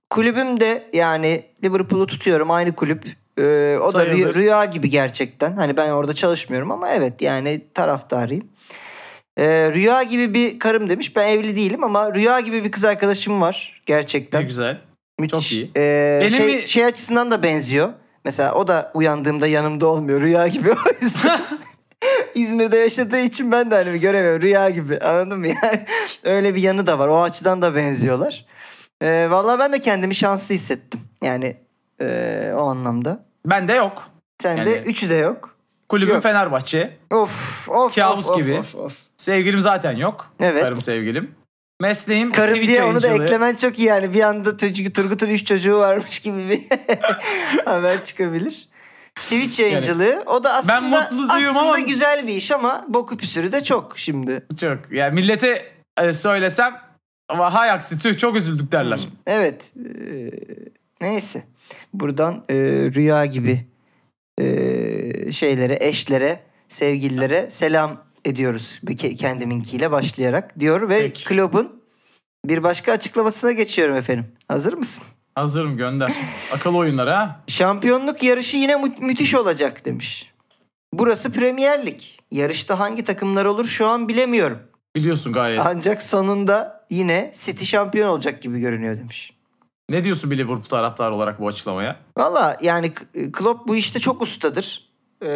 kulübüm de yani Liverpool'u tutuyorum aynı kulüp. Ee, o da rüya, Sayılır. rüya gibi gerçekten. Hani ben orada çalışmıyorum ama evet yani taraftarıyım. Ee, rüya gibi bir karım demiş. Ben evli değilim ama rüya gibi bir kız arkadaşım var Ne gerçekten. güzel. Müthiş. çok iyi. Ee, Benim şey, bir- şey açısından da benziyor. Mesela o da uyandığımda yanımda olmuyor. Rüya gibi o yüzden. İzmir'de yaşadığı için ben de hani göremiyorum. Rüya gibi anladın mı? Yani öyle bir yanı da var. O açıdan da benziyorlar. Ee, vallahi ben de kendimi şanslı hissettim. Yani ee, o anlamda. Bende yok. Sende Yani- üçü de yok. Kulübüm Yok. Fenerbahçe. Of of Kabus of, gibi. Of, of. Sevgilim zaten yok. Evet. Karım sevgilim. Mesleğim Karım Twitch diye onu da eklemen çok iyi yani. Bir anda Turgut, Turgut'un üç çocuğu varmış gibi bir haber çıkabilir. Twitch yayıncılığı o da aslında, Ben mutlu aslında ama- güzel bir iş ama boku püsürü de çok şimdi. Çok. Yani millete e, söylesem ama hay aksi tüh çok üzüldük derler. Evet. Ee, neyse. Buradan e, rüya gibi e, şeylere, eşlere, sevgililere selam ediyoruz. Kendiminkiyle başlayarak diyor ve Peki. Klopp'un bir başka açıklamasına geçiyorum efendim. Hazır mısın? Hazırım gönder. Akıl oyunları ha. Şampiyonluk yarışı yine mü- müthiş olacak demiş. Burası Premier Lig. Yarışta hangi takımlar olur şu an bilemiyorum. Biliyorsun gayet. Ancak sonunda yine City şampiyon olacak gibi görünüyor demiş. Ne diyorsun bir Liverpool taraftarı olarak bu açıklamaya? Valla yani Klopp bu işte çok ustadır. Ee,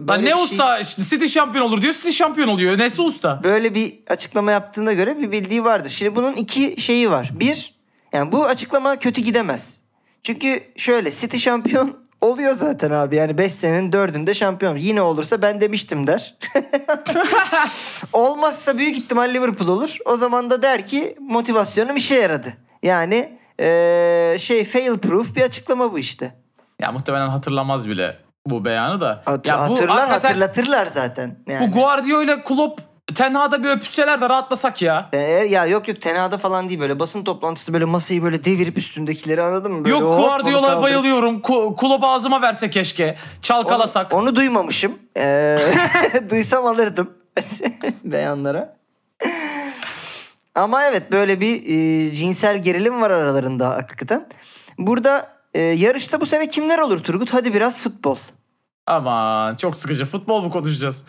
böyle ne şey- usta? City şampiyon olur diyor. City şampiyon oluyor. Nesi usta? böyle bir açıklama yaptığına göre bir bildiği vardır. Şimdi bunun iki şeyi var. Bir, yani bu açıklama kötü gidemez. Çünkü şöyle City şampiyon Oluyor zaten abi yani 5 senenin 4'ünde şampiyon. Yine olursa ben demiştim der. Olmazsa büyük ihtimal Liverpool olur. O zaman da der ki motivasyonum işe yaradı. Yani eee, şey fail proof bir açıklama bu işte. Ya muhtemelen hatırlamaz bile bu beyanı da. Hat- ya bu hatırlar hakikaten- hatırlatırlar zaten. Yani. Bu Guardiola Klopp Tenha'da bir öpüşseler de rahatlasak ya. Ee, ya yok yok tenada falan değil böyle basın toplantısı böyle masayı böyle devirip üstündekileri anladın mı? Böyle Yok Guardiola'ya kaldırıp- bayılıyorum. Ku- Klopp ağzıma verse keşke. Çalkalasak. Onu, onu duymamışım. Ee, duysam alırdım beyanlara. Ama evet böyle bir e, cinsel gerilim var aralarında hakikaten. Burada e, yarışta bu sene kimler olur Turgut? Hadi biraz futbol. Aman çok sıkıcı. Futbol mu konuşacağız?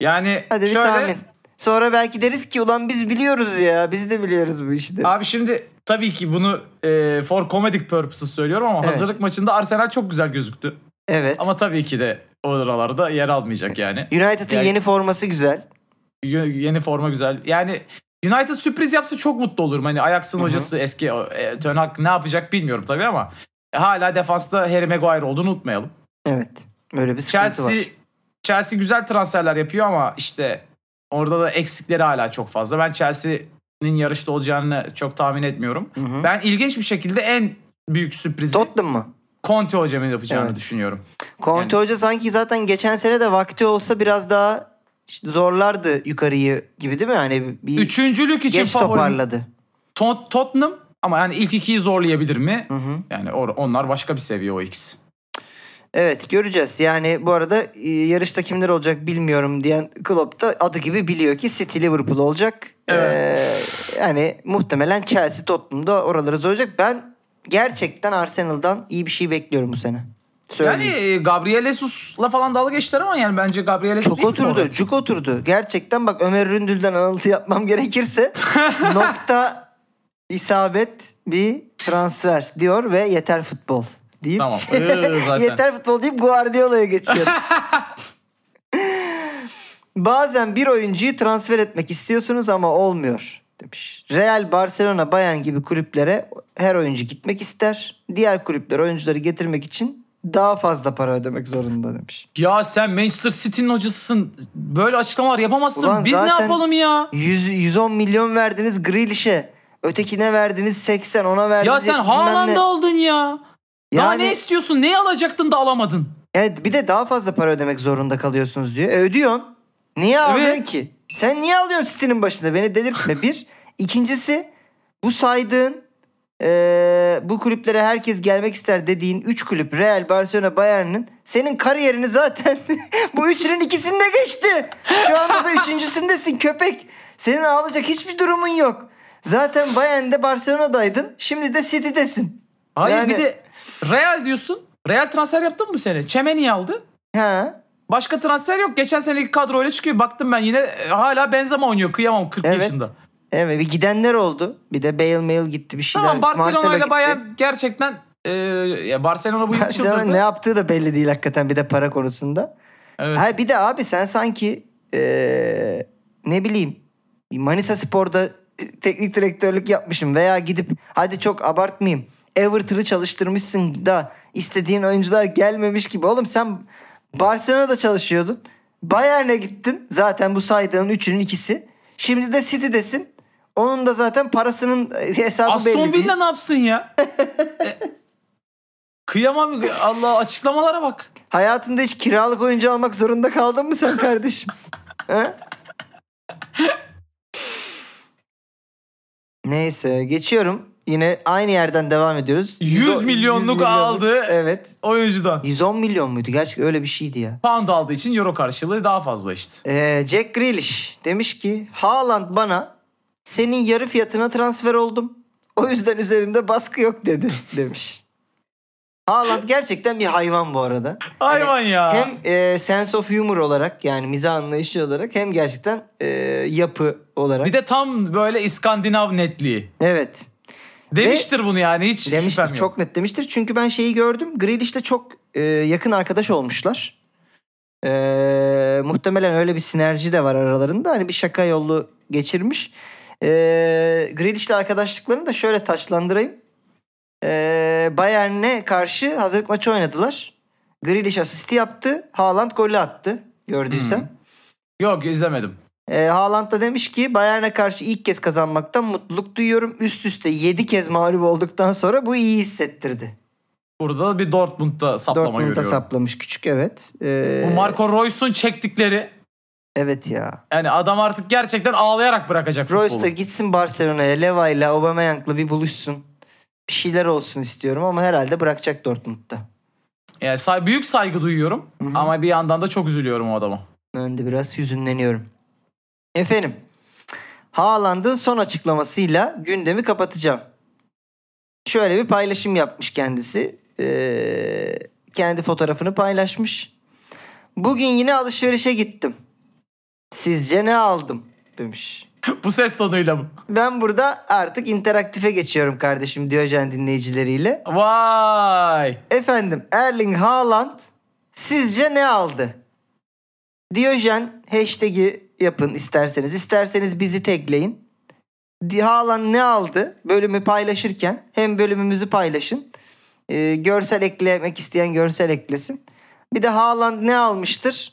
Yani Hadi bir şöyle. tahmin. Sonra belki deriz ki ulan biz biliyoruz ya. Biz de biliyoruz bu işi deriz. Abi şimdi tabii ki bunu e, for comedic purposes söylüyorum ama Evet. hazırlık maçında Arsenal çok güzel gözüktü. evet. Ama tabii ki de oralarda yer almayacak yani. United'ın Yani- yeni forması güzel. Yeni forma güzel. Yani United sürpriz yapsa çok mutlu olurum. Hani Ajax'ın Hı hı. hocası eski e, Ten Hag ne yapacak bilmiyorum tabii ama e, hala defansta Harry Maguire olduğunu unutmayalım. Evet. Böyle bir sıkıntı Chelsea var. Chelsea güzel transferler yapıyor ama işte orada da eksikleri hala çok fazla. Ben Chelsea'nin yarışta olacağını çok tahmin etmiyorum. Hı hı. Ben ilginç bir şekilde en büyük sürprizi Tottenham mı? Conte hocamın yapacağını Evet. düşünüyorum. Conte Yani- Hoca sanki zaten geçen sene de vakti olsa biraz daha zorlardı yukarıyı gibi değil mi? Hani bir Üçüncülük için geç favorim toparladı. Tot- Tottenham ama yani ilk ikiyi zorlayabilir mi? Hı hı. Yani or- onlar başka bir seviye o ikisi. Evet göreceğiz. Yani bu arada e, yarışta kimler olacak bilmiyorum diyen Klopp da adı gibi biliyor ki City Liverpool olacak. Evet. Ee, yani muhtemelen Chelsea Tottenham'da oraları zorlayacak. Ben gerçekten Arsenal'dan iyi bir şey bekliyorum bu sene. Yani Söyleyeyim. e, Gabriel Jesus'la falan dalga geçtiler ama yani bence Gabriel Jesus Çok oturdu. Cuk oturdu. Gerçekten bak Ömer Ründül'den alıntı yapmam gerekirse nokta isabet bir transfer diyor ve yeter futbol deyip Tamam. Ee, zaten. yeter futbol deyip Guardiola'ya geçiyor. Bazen bir oyuncuyu transfer etmek istiyorsunuz ama olmuyor demiş. Real, Barcelona, Bayern gibi kulüplere her oyuncu gitmek ister. Diğer kulüpler oyuncuları getirmek için daha fazla para ödemek zorunda demiş. Ya sen Manchester City'nin hocasısın. Böyle açıklamalar yapamazsın. Ulan Biz ne yapalım ya? 100, 110 milyon verdiniz Grealish'e. Ötekine verdiniz 80, ona verdiniz. Ya sen. Haaland'ı aldın ya. Daha Yani- ne istiyorsun? Neyi alacaktın da alamadın? Evet bir de daha fazla para ödemek zorunda kalıyorsunuz diyor. E, ödüyorsun. Niye alıyorsun Evet. ki? Sen niye alıyorsun City'nin başında? Beni delirtme. Bir. İkincisi bu saydığın e, bu kulüplere herkes gelmek ister dediğin 3 kulüp Real, Barcelona, Bayern'in senin kariyerini zaten bu üçünün ikisinde geçti. Şu anda da üçüncüsündesin köpek. Senin ağlayacak hiçbir durumun yok. Zaten Bayern'de Barcelona'daydın. Şimdi de City'desin. Hayır Yani- bir de Real diyorsun. Real transfer yaptın mı bu sene? Çemeni aldı. Ha. Başka transfer yok. Geçen seneki kadroyla çıkıyor. Baktım ben yine e, hala Benzema oynuyor. Kıyamam 40 Evet. yaşında. Evet bir gidenler oldu. Bir de Bale mail gitti bir şeyler. Tamam Barcelona Marcelo ile gitti. Bayern gerçekten e, ya Barcelona bu yıl Barcelona çıldırdı. ne yaptığı da belli değil hakikaten bir de para konusunda. Evet. Ha bir de abi sen sanki eee, ne bileyim Manisa Spor'da teknik direktörlük yapmışım veya gidip hadi çok abartmayayım Everton'ı çalıştırmışsın da istediğin oyuncular gelmemiş gibi. Oğlum sen Barcelona'da çalışıyordun. Bayern'e gittin. Zaten bu saydığın üçünün ikisi. Şimdi de City'desin. Onun da zaten parasının hesabı belli Aston. Villa ne yapsın ya? E, Kıyamam. Allah açıklamalara bak. Hayatında hiç kiralık oyuncu almak zorunda kaldın mı sen kardeşim? Neyse geçiyorum. Yine aynı yerden devam ediyoruz. 100 milyonluk aldı. Evet. Oyuncudan. 110 milyon muydu? Gerçekten öyle bir şeydi ya. Pound aldığı için euro karşılığı daha fazla işte. Ee, Jack Grealish demiş ki Haaland bana senin yarı fiyatına transfer oldum. O yüzden üzerinde baskı yok dedi demiş. Haaland gerçekten bir hayvan bu arada. Hayvan ya. Hem e, sense of humor olarak yani mizah anlayışı olarak hem gerçekten e, yapı olarak. Bir de tam böyle İskandinav netliği. evet. Demiştir bunu yani hiç Demiştir yok. çok net demiştir. Çünkü ben şeyi gördüm. Grealish'le çok e, yakın arkadaş olmuşlar. E, muhtemelen öyle bir sinerji de var aralarında. Hani bir şaka yolu geçirmiş. E, Grealish'le arkadaşlıklarını da şöyle taşlandırayım. E, Bayern'e karşı hazırlık maçı oynadılar. Grealish asisti yaptı. Haaland golü attı. Gördüysen. Hmm. Yok izlemedim. E, Haaland da demiş ki Bayern'e karşı ilk kez kazanmaktan mutluluk duyuyorum. Üst üste 7 kez mağlup olduktan sonra bu iyi hissettirdi. Burada da bir Dortmund'da saplama Dortmund'a görüyorum. saplamış küçük evet. E, Bu Marco Reus'un çektikleri Evet ya. yani adam artık gerçekten ağlayarak bırakacak Royce futbolu. da gitsin Barcelona'ya. Leva'yla Aubameyang'la bir buluşsun. Bir şeyler olsun istiyorum ama herhalde bırakacak Dortmund'da. Yani say- büyük saygı duyuyorum Hı hı. ama bir yandan da çok üzülüyorum o adama. Ben de biraz hüzünleniyorum. Efendim. Haaland'ın son açıklamasıyla gündemi kapatacağım. Şöyle bir paylaşım yapmış kendisi. Ee, kendi fotoğrafını paylaşmış. Bugün yine alışverişe gittim. Sizce ne aldım? demiş. Bu ses tonuyla mı? Ben burada artık interaktife geçiyorum kardeşim Diyojen dinleyicileriyle. Vay. Efendim Erling Haaland sizce ne aldı? Diyojen hashtag'i yapın isterseniz. İsterseniz bizi tekleyin. Haaland ne aldı? Bölümü paylaşırken hem bölümümüzü paylaşın. Ee, görsel eklemek isteyen görsel eklesin. Bir de Haaland ne almıştır?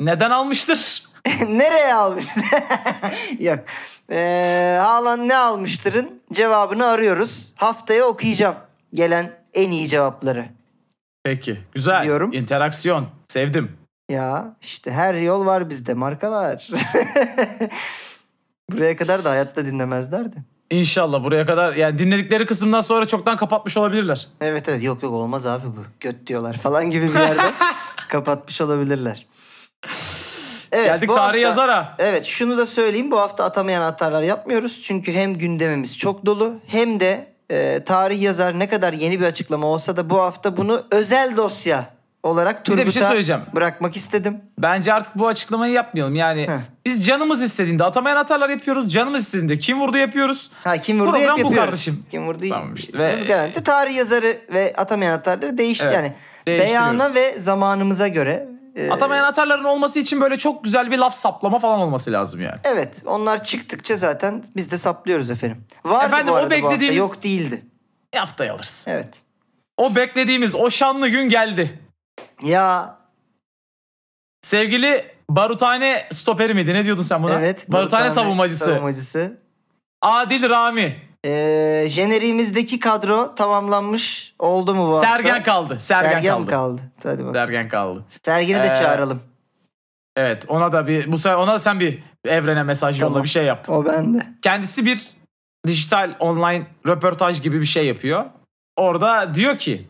Neden almıştır? Nereye almıştır? Yok. Ee, Haaland ne almıştırın cevabını arıyoruz. Haftaya okuyacağım gelen en iyi cevapları. Peki. Güzel. Diyorum. İnteraksiyon. Sevdim. Ya işte her yol var bizde markalar. Buraya kadar da hayatta dinlemezlerdi. İnşallah buraya kadar yani dinledikleri kısımdan sonra çoktan kapatmış olabilirler. Evet evet yok yok olmaz abi bu. Göt diyorlar falan gibi bir yerde kapatmış olabilirler. Evet, Geldik bu tarih hafta- yazara. Evet şunu da söyleyeyim bu hafta atamayan atarlar yapmıyoruz. Çünkü hem gündemimiz çok dolu hem de e, tarih yazar ne kadar yeni bir açıklama olsa da bu hafta bunu özel dosya olarak de bir şey Turgut'a söyleyeceğim. bırakmak istedim. Bence artık bu açıklamayı yapmayalım. Yani Heh. biz canımız istediğinde atamayan atarlar yapıyoruz. Canımız istediğinde kim vurdu yapıyoruz. Ha kim vurdu Program hep bu yapıyoruz. kardeşim. Kim vurdu Tamam işte. Ve- garanti. Tarih yazarı ve atamayan atarları değiş Evet, yani beyana ve zamanımıza göre. e, Atamayan atarların olması için böyle çok güzel bir laf saplama falan olması lazım yani. Evet onlar çıktıkça zaten biz de saplıyoruz efendim. Vardı Efendim, bu o arada bu hafta beklediğimiz- yok değildi. Bir haftaya alırız. Evet. O beklediğimiz o şanlı gün geldi. Ya Sevgili Barutane stoperi miydi? Ne diyordun sen buna? evet. Barutane, Barutane savunmacısı. savunmacısı. Adil Rami. Ee, jeneriğimizdeki kadro tamamlanmış oldu mu bu hafta? Sergen kaldı. Sergen, Sergen kaldı. kaldı. Hadi bakalım. Sergen kaldı. Sergen'i de Ee, çağıralım. Evet ona da bir bu sefer ona da sen bir evrene mesaj yolla Tamam. bir şey yap. O bende. Kendisi bir dijital online röportaj gibi bir şey yapıyor. Orada diyor ki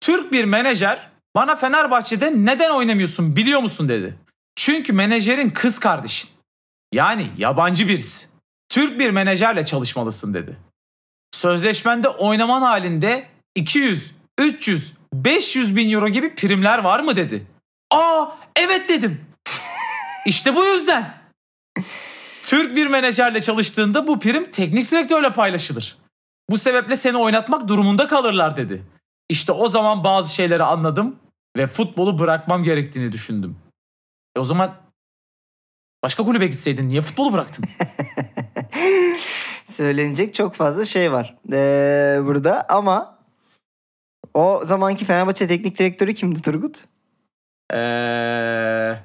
Türk bir menajer bana Fenerbahçe'de neden oynamıyorsun biliyor musun dedi. Çünkü menajerin kız kardeşin. Yani yabancı birisi. Türk bir menajerle çalışmalısın dedi. Sözleşmende oynaman halinde 200, 300, 500 bin euro gibi primler var mı dedi. Aa evet dedim. İşte bu yüzden. Türk bir menajerle çalıştığında bu prim teknik direktörle paylaşılır. Bu sebeple seni oynatmak durumunda kalırlar dedi. İşte o zaman bazı şeyleri anladım ve futbolu bırakmam gerektiğini düşündüm. E o zaman başka kulübe gitseydin niye futbolu bıraktın? Söylenecek çok fazla şey var ee, burada ama o zamanki Fenerbahçe teknik direktörü kimdi Turgut? Eee...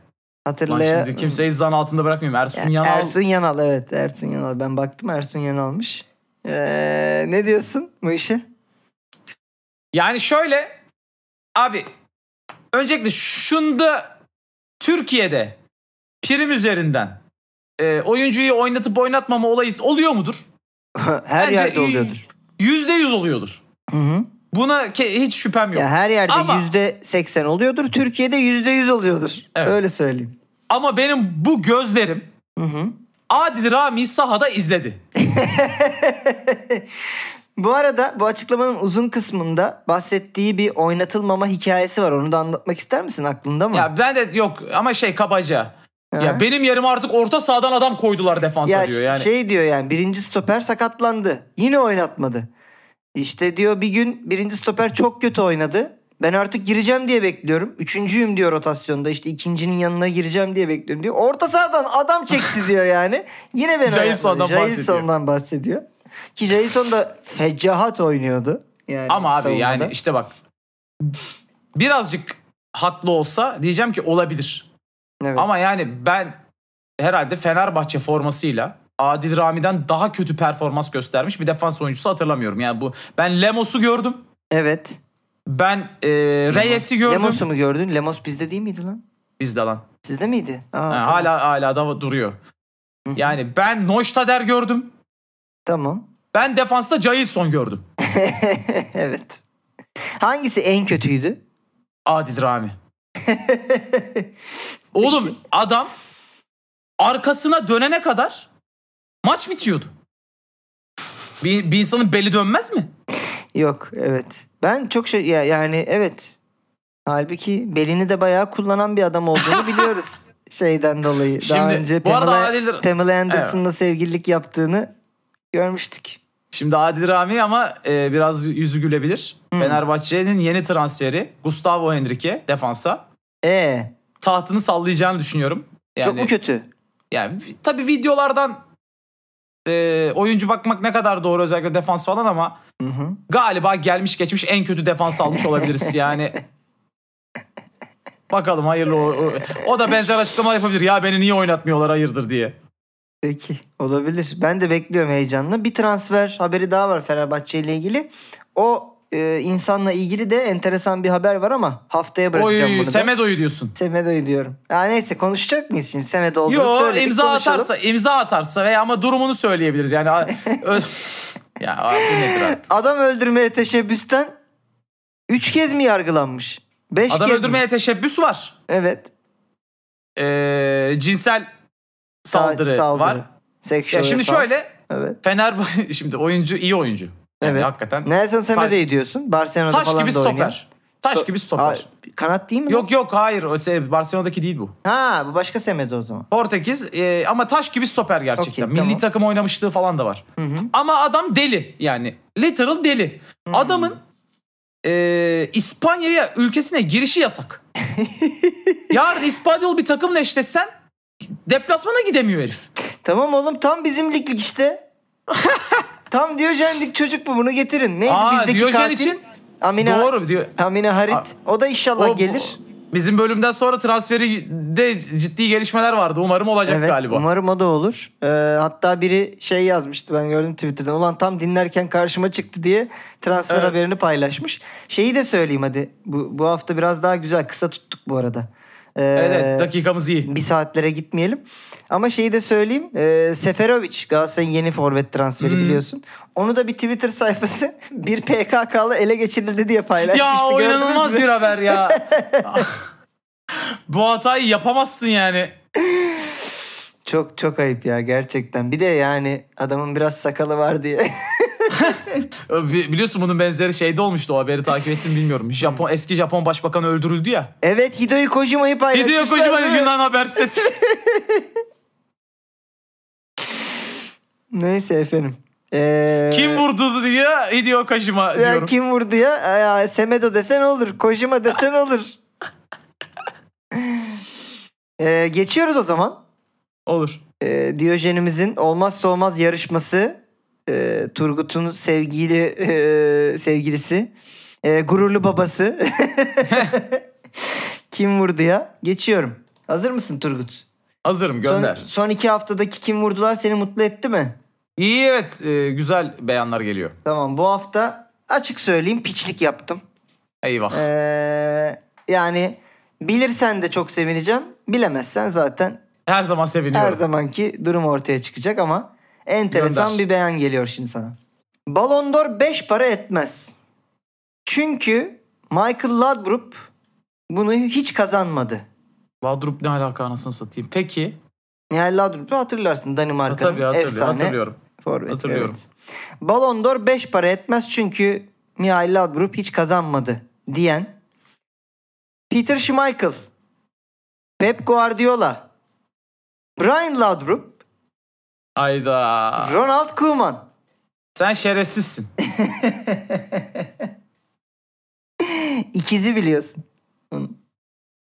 Hatırlaya... şimdi kimseyi zan altında bırakmayayım. Ersun Ya, Yanal. Ersun Yanal evet Ersun Yanal. Ben baktım Ersun Yanal'mış. Ee, ne diyorsun bu işe? Yani şöyle abi öncelikle şunda Türkiye'de prim üzerinden e, oyuncuyu oynatıp oynatmama olayı oluyor mudur? her Bence yerde oluyordur. Yüzde yüz oluyordur. Hı hı. Buna ke- hiç şüphem yok. Ya her yerde yüzde seksen oluyordur. Türkiye'de yüzde yüz oluyordur. Evet. Öyle söyleyeyim. Ama benim bu gözlerim Hı hı. Adil Rami sahada izledi. bu arada bu açıklamanın uzun kısmında bahsettiği bir oynatılmama hikayesi var. Onu da anlatmak ister misin? Aklında mı? Ya ben de yok ama şey kabaca. Hı. Ya benim yerime artık orta sahadan adam koydular defansa Ya diyor yani. şey diyor yani birinci stoper sakatlandı. Yine oynatmadı. İşte diyor bir gün birinci stoper çok kötü oynadı. Ben artık gireceğim diye bekliyorum. Üçüncüyüm diyor rotasyonda. İşte ikincinin yanına gireceğim diye bekliyorum diyor. Orta sahadan adam çekti diyor yani. Yine ben Jason'dan Jason'dan bahsediyor. Ki Jason da fecahat oynuyordu. Yani Ama abi savunmada. yani işte bak birazcık haklı olsa diyeceğim ki olabilir. Evet. Ama yani ben herhalde Fenerbahçe formasıyla Adil Rami'den daha kötü performans göstermiş bir defans oyuncusu hatırlamıyorum. Yani bu ben Lemos'u gördüm. evet. Ben e, Reyes'i gördüm. Lemos'u mu gördün? Lemos bizde değil miydi lan? Bizde lan. Sizde miydi? Aa, Ha, tamam. Hala hala da duruyor. Hı hı. Yani ben Neustadter gördüm. Tamam. Ben defansta Jailson gördüm. evet. Hangisi en kötüydü? Adil Rami. Oğlum adam arkasına dönene kadar maç bitiyordu. Bir, bir insanın beli dönmez mi? Yok evet. Ben çok şey ya, yani evet. Halbuki belini de bayağı kullanan bir adam olduğunu biliyoruz. Şeyden dolayı. Daha Şimdi, önce bu arada Pamela, Adil- Pamela Anderson'la sevgililik yaptığını görmüştük. Şimdi Adil Rami ama e, biraz yüzü gülebilir. Hı. Fenerbahçe'nin yeni transferi Gustavo Henrique defansa E tahtını sallayacağını düşünüyorum. Yani, çok mu kötü? Yani tabii videolardan e, oyuncu bakmak ne kadar doğru özellikle defans falan ama Hı hı. galiba gelmiş geçmiş en kötü defans almış olabiliriz yani. Bakalım hayırlı o, o, o da benzer açıklama yapabilir. Ya beni niye oynatmıyorlar hayırdır diye. Peki olabilir. Ben de bekliyorum heyecanla. Bir transfer haberi daha var Fenerbahçe ile ilgili. O e, insanla ilgili de enteresan bir haber var ama haftaya bırakacağım Oy bunu da. Semedo'yu diyorsun. Semedo'yu diyorum. Ya neyse konuşacak mıyız şimdi Semedo olduğunu Yo söyledik imza konuşalım. atarsa imza atarsa veya ama durumunu söyleyebiliriz yani. ya abi bu nedir artık? Adam öldürmeye teşebbüsten 3 kez mi yargılanmış? 5 Adam kez öldürmeye mi? teşebbüs var. Evet. Ee, cinsel saldırı, Saldırı. var. Sexual Ya şimdi assault. şöyle Evet. Fenerbahçe şimdi oyuncu iyi oyuncu. Yani Evet. hakikaten Nelson Semedo'yu diyorsun. Barcelona'da taş falan gibi da oynuyor. stoper. Taş gibi stoper. Aa, kanat değil mi? Yok yok hayır o şey, Barcelona'daki değil bu. Ha bu başka Semedo o zaman. Portekiz e, ama taş gibi stoper gerçekten. Okey, Milli tamam. takım oynamışlığı falan da var. Hı hı. Ama adam deli yani. Literal deli. Hmm. Adamın e, İspanya'ya ülkesine girişi yasak. Yarın İspanyol bir takımla eşleşsen deplasmana gidemiyor herif. Tamam oğlum tam bizim liglik işte. tam Diyojenlik çocuk bu bunu getirin. Neydi Aa, bizdeki Diyojen katil? için Amine, doğru diyor. Amine Harit. Aa, o da inşallah O- gelir. Bizim bölümden sonra transferi de ciddi gelişmeler vardı. Umarım olacak Evet galiba. umarım o da olur. Ee, hatta biri şey yazmıştı ben gördüm Twitter'dan. Ulan tam dinlerken karşıma çıktı diye transfer Evet. haberini paylaşmış. Şeyi de söyleyeyim hadi. Bu, bu hafta biraz daha güzel. Kısa tuttuk bu arada. Ee, Evet dakikamız iyi. bir saatlere gitmeyelim. Ama şeyi de söyleyeyim. E, Seferovic Galatasaray'ın yeni forvet transferi Hmm. biliyorsun. Onu da bir Twitter sayfası bir PKK'lı ele geçirildi diye paylaşmıştı. Ya o inanılmaz bir haber ya. Bu hatayı yapamazsın yani. Çok çok ayıp ya gerçekten. Bir de yani adamın biraz sakalı var diye. Bi- Biliyorsun bunun benzeri şeyde olmuştu o haberi takip ettim bilmiyorum. Japon eski Japon başbakan öldürüldü ya. evet Hideo Kojima'yı paylaşmışlar. Hideo Kojima? Yunan haber sitesi. Neyse efendim. Ee, Kim vurdu diye Hideo Kojima ya diyorum. kim vurdu ya? ya? Semedo desen olur. Kojima desen olur. Ee, geçiyoruz o zaman. Olur. e, Diyojenimizin olmazsa olmaz yarışması e, Turgut'un sevgili e, sevgilisi e, gururlu babası kim vurdu ya geçiyorum hazır mısın Turgut Hazırım son, gönder. son iki haftadaki kim vurdular seni mutlu etti mi İyi evet e, güzel beyanlar geliyor. tamam bu hafta açık söyleyeyim piçlik yaptım Eyvah. Ee, yani bilirsen de çok sevineceğim bilemezsen zaten Her zaman seviniyorum. Her zamanki durum ortaya çıkacak ama enteresan Gönder. bir beyan geliyor şimdi sana. Ballon d'Or 5 para etmez. Çünkü Michael Laudrup bunu hiç kazanmadı. Vadrup ne alaka anasını satayım. Peki. Michael Laudrup'u hatırlarsın Ha, Danimarka'nın tabii hatırlıyorum. efsane hatırlıyorum. forveti. hatırlıyorum. evet. Ballon d'Or 5 para etmez çünkü Michael Laudrup hiç kazanmadı diyen Peter Schmeichel, Pep Guardiola, Brian Laudrup, Ayda. Ronald Koeman Sen şerefsizsin. İkizi biliyorsun.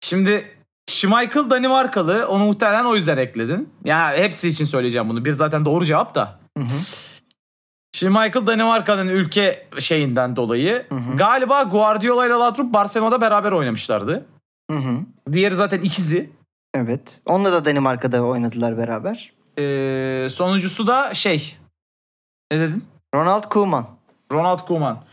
Şimdi Schmeichel Danimarkalı. Onu muhtemelen o yüzden ekledin. Ya hepsi için söyleyeceğim bunu. Bir zaten doğru cevap da. Hı hı. Şimdi Michael Danimarka'nın ülke şeyinden dolayı Hı hı. galiba Guardiola ile Laudrup Barcelona'da beraber oynamışlardı. Hı hı. Diğeri zaten ikizi. Evet. Onunla da Danimarka'da oynadılar beraber. Ee, sonuncusu da şey. Ne dedin? Ronald Koeman. Ronald Koeman.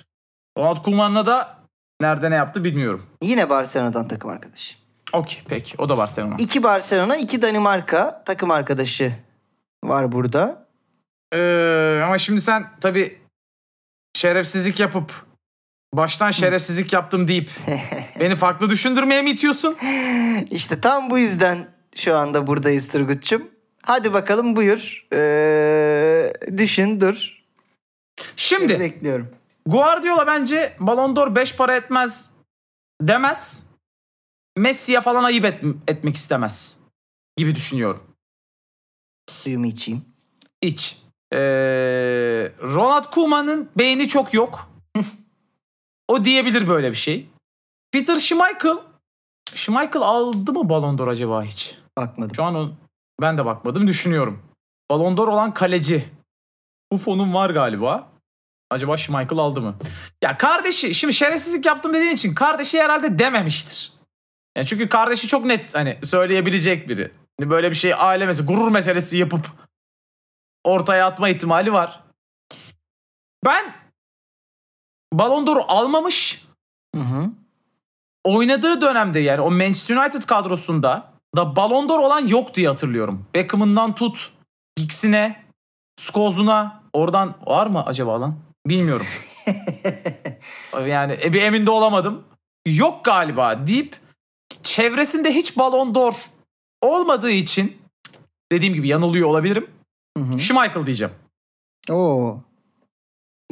Ronald Koeman'la da nerede ne yaptı bilmiyorum. Yine Barcelona'dan takım arkadaşı. Okey peki o da Barcelona. İki Barcelona, iki Danimarka takım arkadaşı var burada. Ee, ama şimdi sen tabii şerefsizlik yapıp baştan şerefsizlik yaptım deyip beni farklı düşündürmeye mi itiyorsun? İşte tam bu yüzden şu anda buradayız Turgut'cum. Hadi bakalım buyur. Ee, düşün dur. Şimdi Bekliyorum. Guardiola bence Ballon d'Or 5 para etmez demez. Messi'ye falan ayıp et- etmek istemez gibi düşünüyorum. Suyumu içeyim. İç. Ee, Ronald Koeman'ın beyni çok yok. o diyebilir böyle bir şey. Peter Schmeichel Schmeichel aldı mı Ballon d'Or acaba hiç? Bakmadım. Şu an o, ben de bakmadım düşünüyorum. Ballon d'Or olan kaleci. Bu fonum var galiba. Acaba Schmeichel aldı mı? Ya kardeşi şimdi şerefsizlik yaptım dediğin için kardeşi herhalde dememiştir. Ya çünkü kardeşi çok net hani söyleyebilecek biri. Hani böyle bir şey aile meselesi, gurur meselesi yapıp ortaya atma ihtimali var. Ben Ballon d'Or almamış Hı hı. oynadığı dönemde yani o Manchester United kadrosunda da Ballon d'Or olan yok diye hatırlıyorum. Beckham'ından tut, Giggs'ine, Scholes'una oradan var mı acaba lan? Bilmiyorum. yani e, bir emin de olamadım. Yok galiba deyip çevresinde hiç Ballon d'Or olmadığı için dediğim gibi yanılıyor olabilirim. Hı hı. Schmeichel diyeceğim. Oo.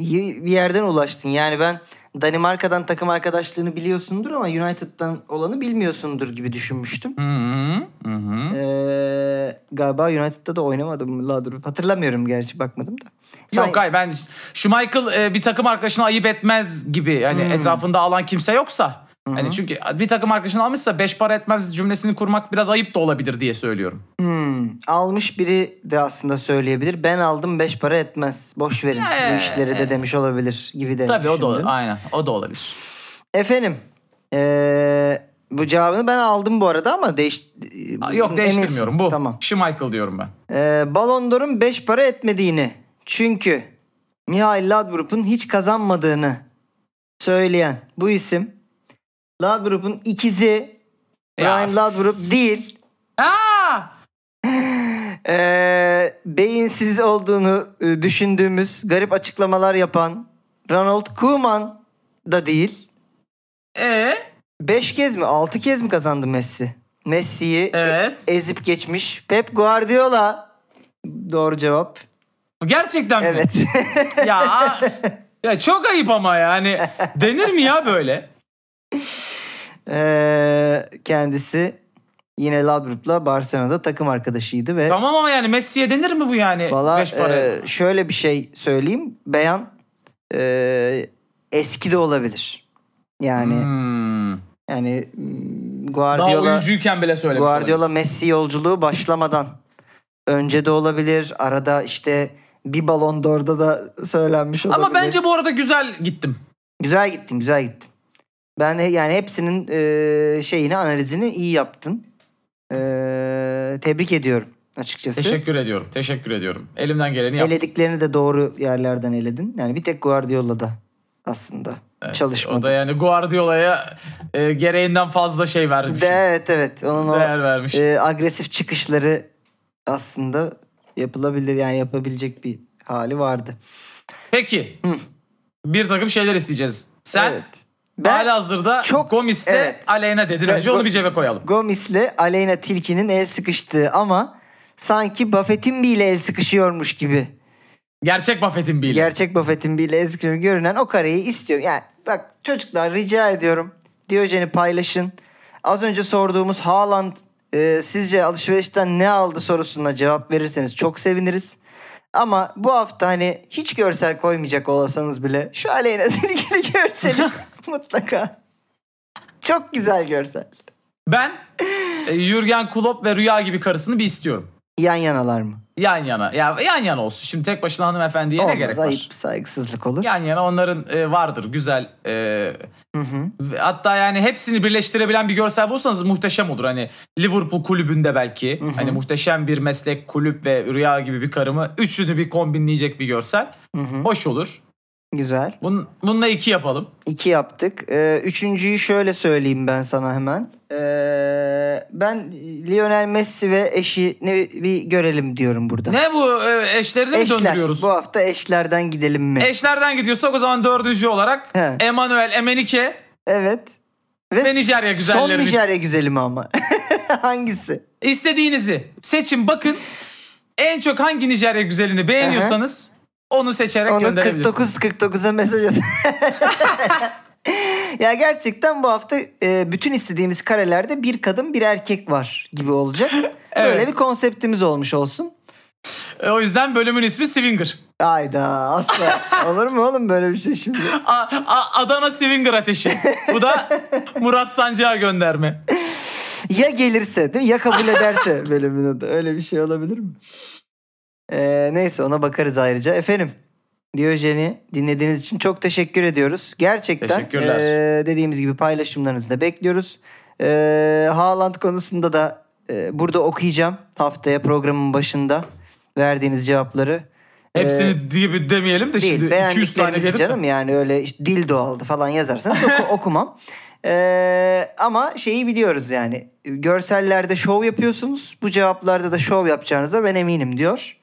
İyi bir yerden ulaştın. Yani ben Danimarka'dan takım arkadaşlığını biliyorsundur ama United'dan olanı bilmiyorsundur gibi düşünmüştüm. Hı hı. Hı hı. Ee, galiba United'da da oynamadım. La dur. Hatırlamıyorum gerçi bakmadım da. Sen- Yok hayır ben Schmeichel e, bir takım arkadaşını ayıp etmez gibi hani Hmm. etrafında alan kimse yoksa Hı hı. hani çünkü bir takım arkadaşını almışsa beş para etmez cümlesini kurmak biraz ayıp da olabilir diye söylüyorum. Hmm, almış biri de aslında söyleyebilir. Ben aldım beş para etmez. Boş verin Ya, bu işleri de evet. demiş olabilir gibi de Tabii o da aynen o da olabilir. Efendim ee, bu cevabını ben aldım bu arada ama değiş... Aa, Yok değiştirmiyorum eminsin. bu. Tamam. Schmeichel diyorum ben. Ee, Ballon d'Or'un 5 para etmediğini çünkü Mihail Laudrup'un hiç kazanmadığını söyleyen bu isim Laudrup'un ikizi Ya. Ryan Laudrup değil Aa! ee, beyinsiz olduğunu e, düşündüğümüz garip açıklamalar yapan Ronald Koeman da değil. E 5 kez mi 6 kez mi kazandı Messi? Messi'yi evet. ezip geçmiş. Pep Guardiola doğru cevap. Gerçekten mi? Evet. Ya ya çok ayıp ama yani denir mi ya böyle? Ee, kendisi yine Laudrup'la Barcelona'da takım arkadaşıydı ve Tamam ama yani Messi'ye denir mi bu yani? valla Beş para. e, şöyle bir şey söyleyeyim. Beyan e, eski de olabilir. Yani Hmm. yani mm, Daha Guardiola oyuncuyken bile söylemiş Guardiola olabilir. Messi yolculuğu başlamadan önce de olabilir. Arada işte bir Ballon d'Or'da da söylenmiş olabilir. Ama bence bu arada güzel gittim. Güzel gittin, güzel gittin. Ben yani hepsinin e, şeyini, analizini iyi yaptın. E, tebrik ediyorum açıkçası. Teşekkür ediyorum. Teşekkür ediyorum. Elimden geleni yaptım. Elediklerini de doğru yerlerden eledin. Yani bir tek Guardiola'da aslında Evet, çalışmadı. O da yani Guardiola'ya e, gereğinden fazla şey vermiş. De, evet evet. Onun o Değer vermiş. e, agresif çıkışları aslında yapılabilir yani yapabilecek bir hali vardı. Peki. Hı. Bir takım şeyler isteyeceğiz. Sen evet. Ben hala hazırda çok- Gomis'le evet. Aleyna dedin. Önce onu bir cebe koyalım. Gomis'le Aleyna Tilki'nin el sıkıştığı ama sanki Buffett'in ile el sıkışıyormuş gibi. Gerçek Buffett'in bile. Gerçek Buffett'in ile el sıkışıyor görünen o kareyi istiyorum. Yani bak çocuklar rica ediyorum. Diyojen'i paylaşın. Az önce sorduğumuz Haaland e, sizce alışverişten ne aldı sorusuna cevap verirseniz çok seviniriz. Ama bu hafta hani hiç görsel koymayacak olasanız bile şu Aleyna Tilki'li görseli mutlaka. Çok güzel görsel. Ben e, Jürgen Klopp ve Rüya gibi karısını bir istiyorum. Yan yanalar mı? Yan yana. Ya yan yana olsun. Şimdi tek başına hanımefendiye Olmaz ne gerek ayıp var? saygısızlık olur. Yan yana onların e, vardır güzel. e, Hı hı. hatta yani hepsini birleştirebilen bir görsel bulsanız muhteşem olur. Hani Liverpool kulübünde belki. Hı hı. Hani muhteşem bir meslek, kulüp ve rüya gibi bir karımı. Üçünü bir kombinleyecek bir görsel. Hı hı. Hoş olur. Güzel. Bun, bununla iki yapalım. İki yaptık. Ee, üçüncüyü şöyle söyleyeyim ben sana hemen. Ee, ben Lionel Messi ve eşini bir görelim diyorum burada. Ne bu e, eşlerini mi Eşler. döndürüyoruz? Bu hafta eşlerden gidelim mi? Eşlerden gidiyorsak o zaman dördüncü olarak He. Emanuel Emenike Evet. Ve Nijerya Son güzellerimiz. Nijerya güzeli mi ama? Hangisi? istediğinizi seçin bakın. En çok hangi Nijerya güzelini beğeniyorsanız onu seçerek Onu gönderebilirsiniz. 49 49'a mesaj at. ya gerçekten bu hafta e, bütün istediğimiz karelerde bir kadın bir erkek var gibi olacak. Böyle Evet. bir konseptimiz olmuş olsun. E, O yüzden bölümün ismi Swinger. Ayda asla. Olur mu oğlum böyle bir şey şimdi? A- A- Adana Swinger ateşi. Bu da Murat Sancı'ya gönderme. Ya gelirse değil mi? Ya kabul ederse bölümün adı. Öyle bir şey olabilir mi? Ee, neyse ona bakarız ayrıca. Efendim Diyojen'i dinlediğiniz için çok teşekkür ediyoruz. Gerçekten Teşekkürler. ee, dediğimiz gibi paylaşımlarınızı da bekliyoruz. Ee, Haaland konusunda da ee, burada okuyacağım haftaya programın başında verdiğiniz cevapları. Ee, Hepsini gibi demeyelim de değil. şimdi 200 tane gelirse. canım yani öyle işte dildo aldı falan yazarsanız oku- okumam. Ee, ama şeyi biliyoruz yani görsellerde şov yapıyorsunuz. Bu cevaplarda da şov yapacağınıza ben eminim diyor.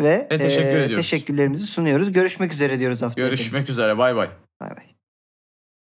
Ve Ve teşekkür ee, ediyoruz. teşekkürlerimizi sunuyoruz. Görüşmek üzere diyoruz haftaya. Görüşmek üzere bay bay.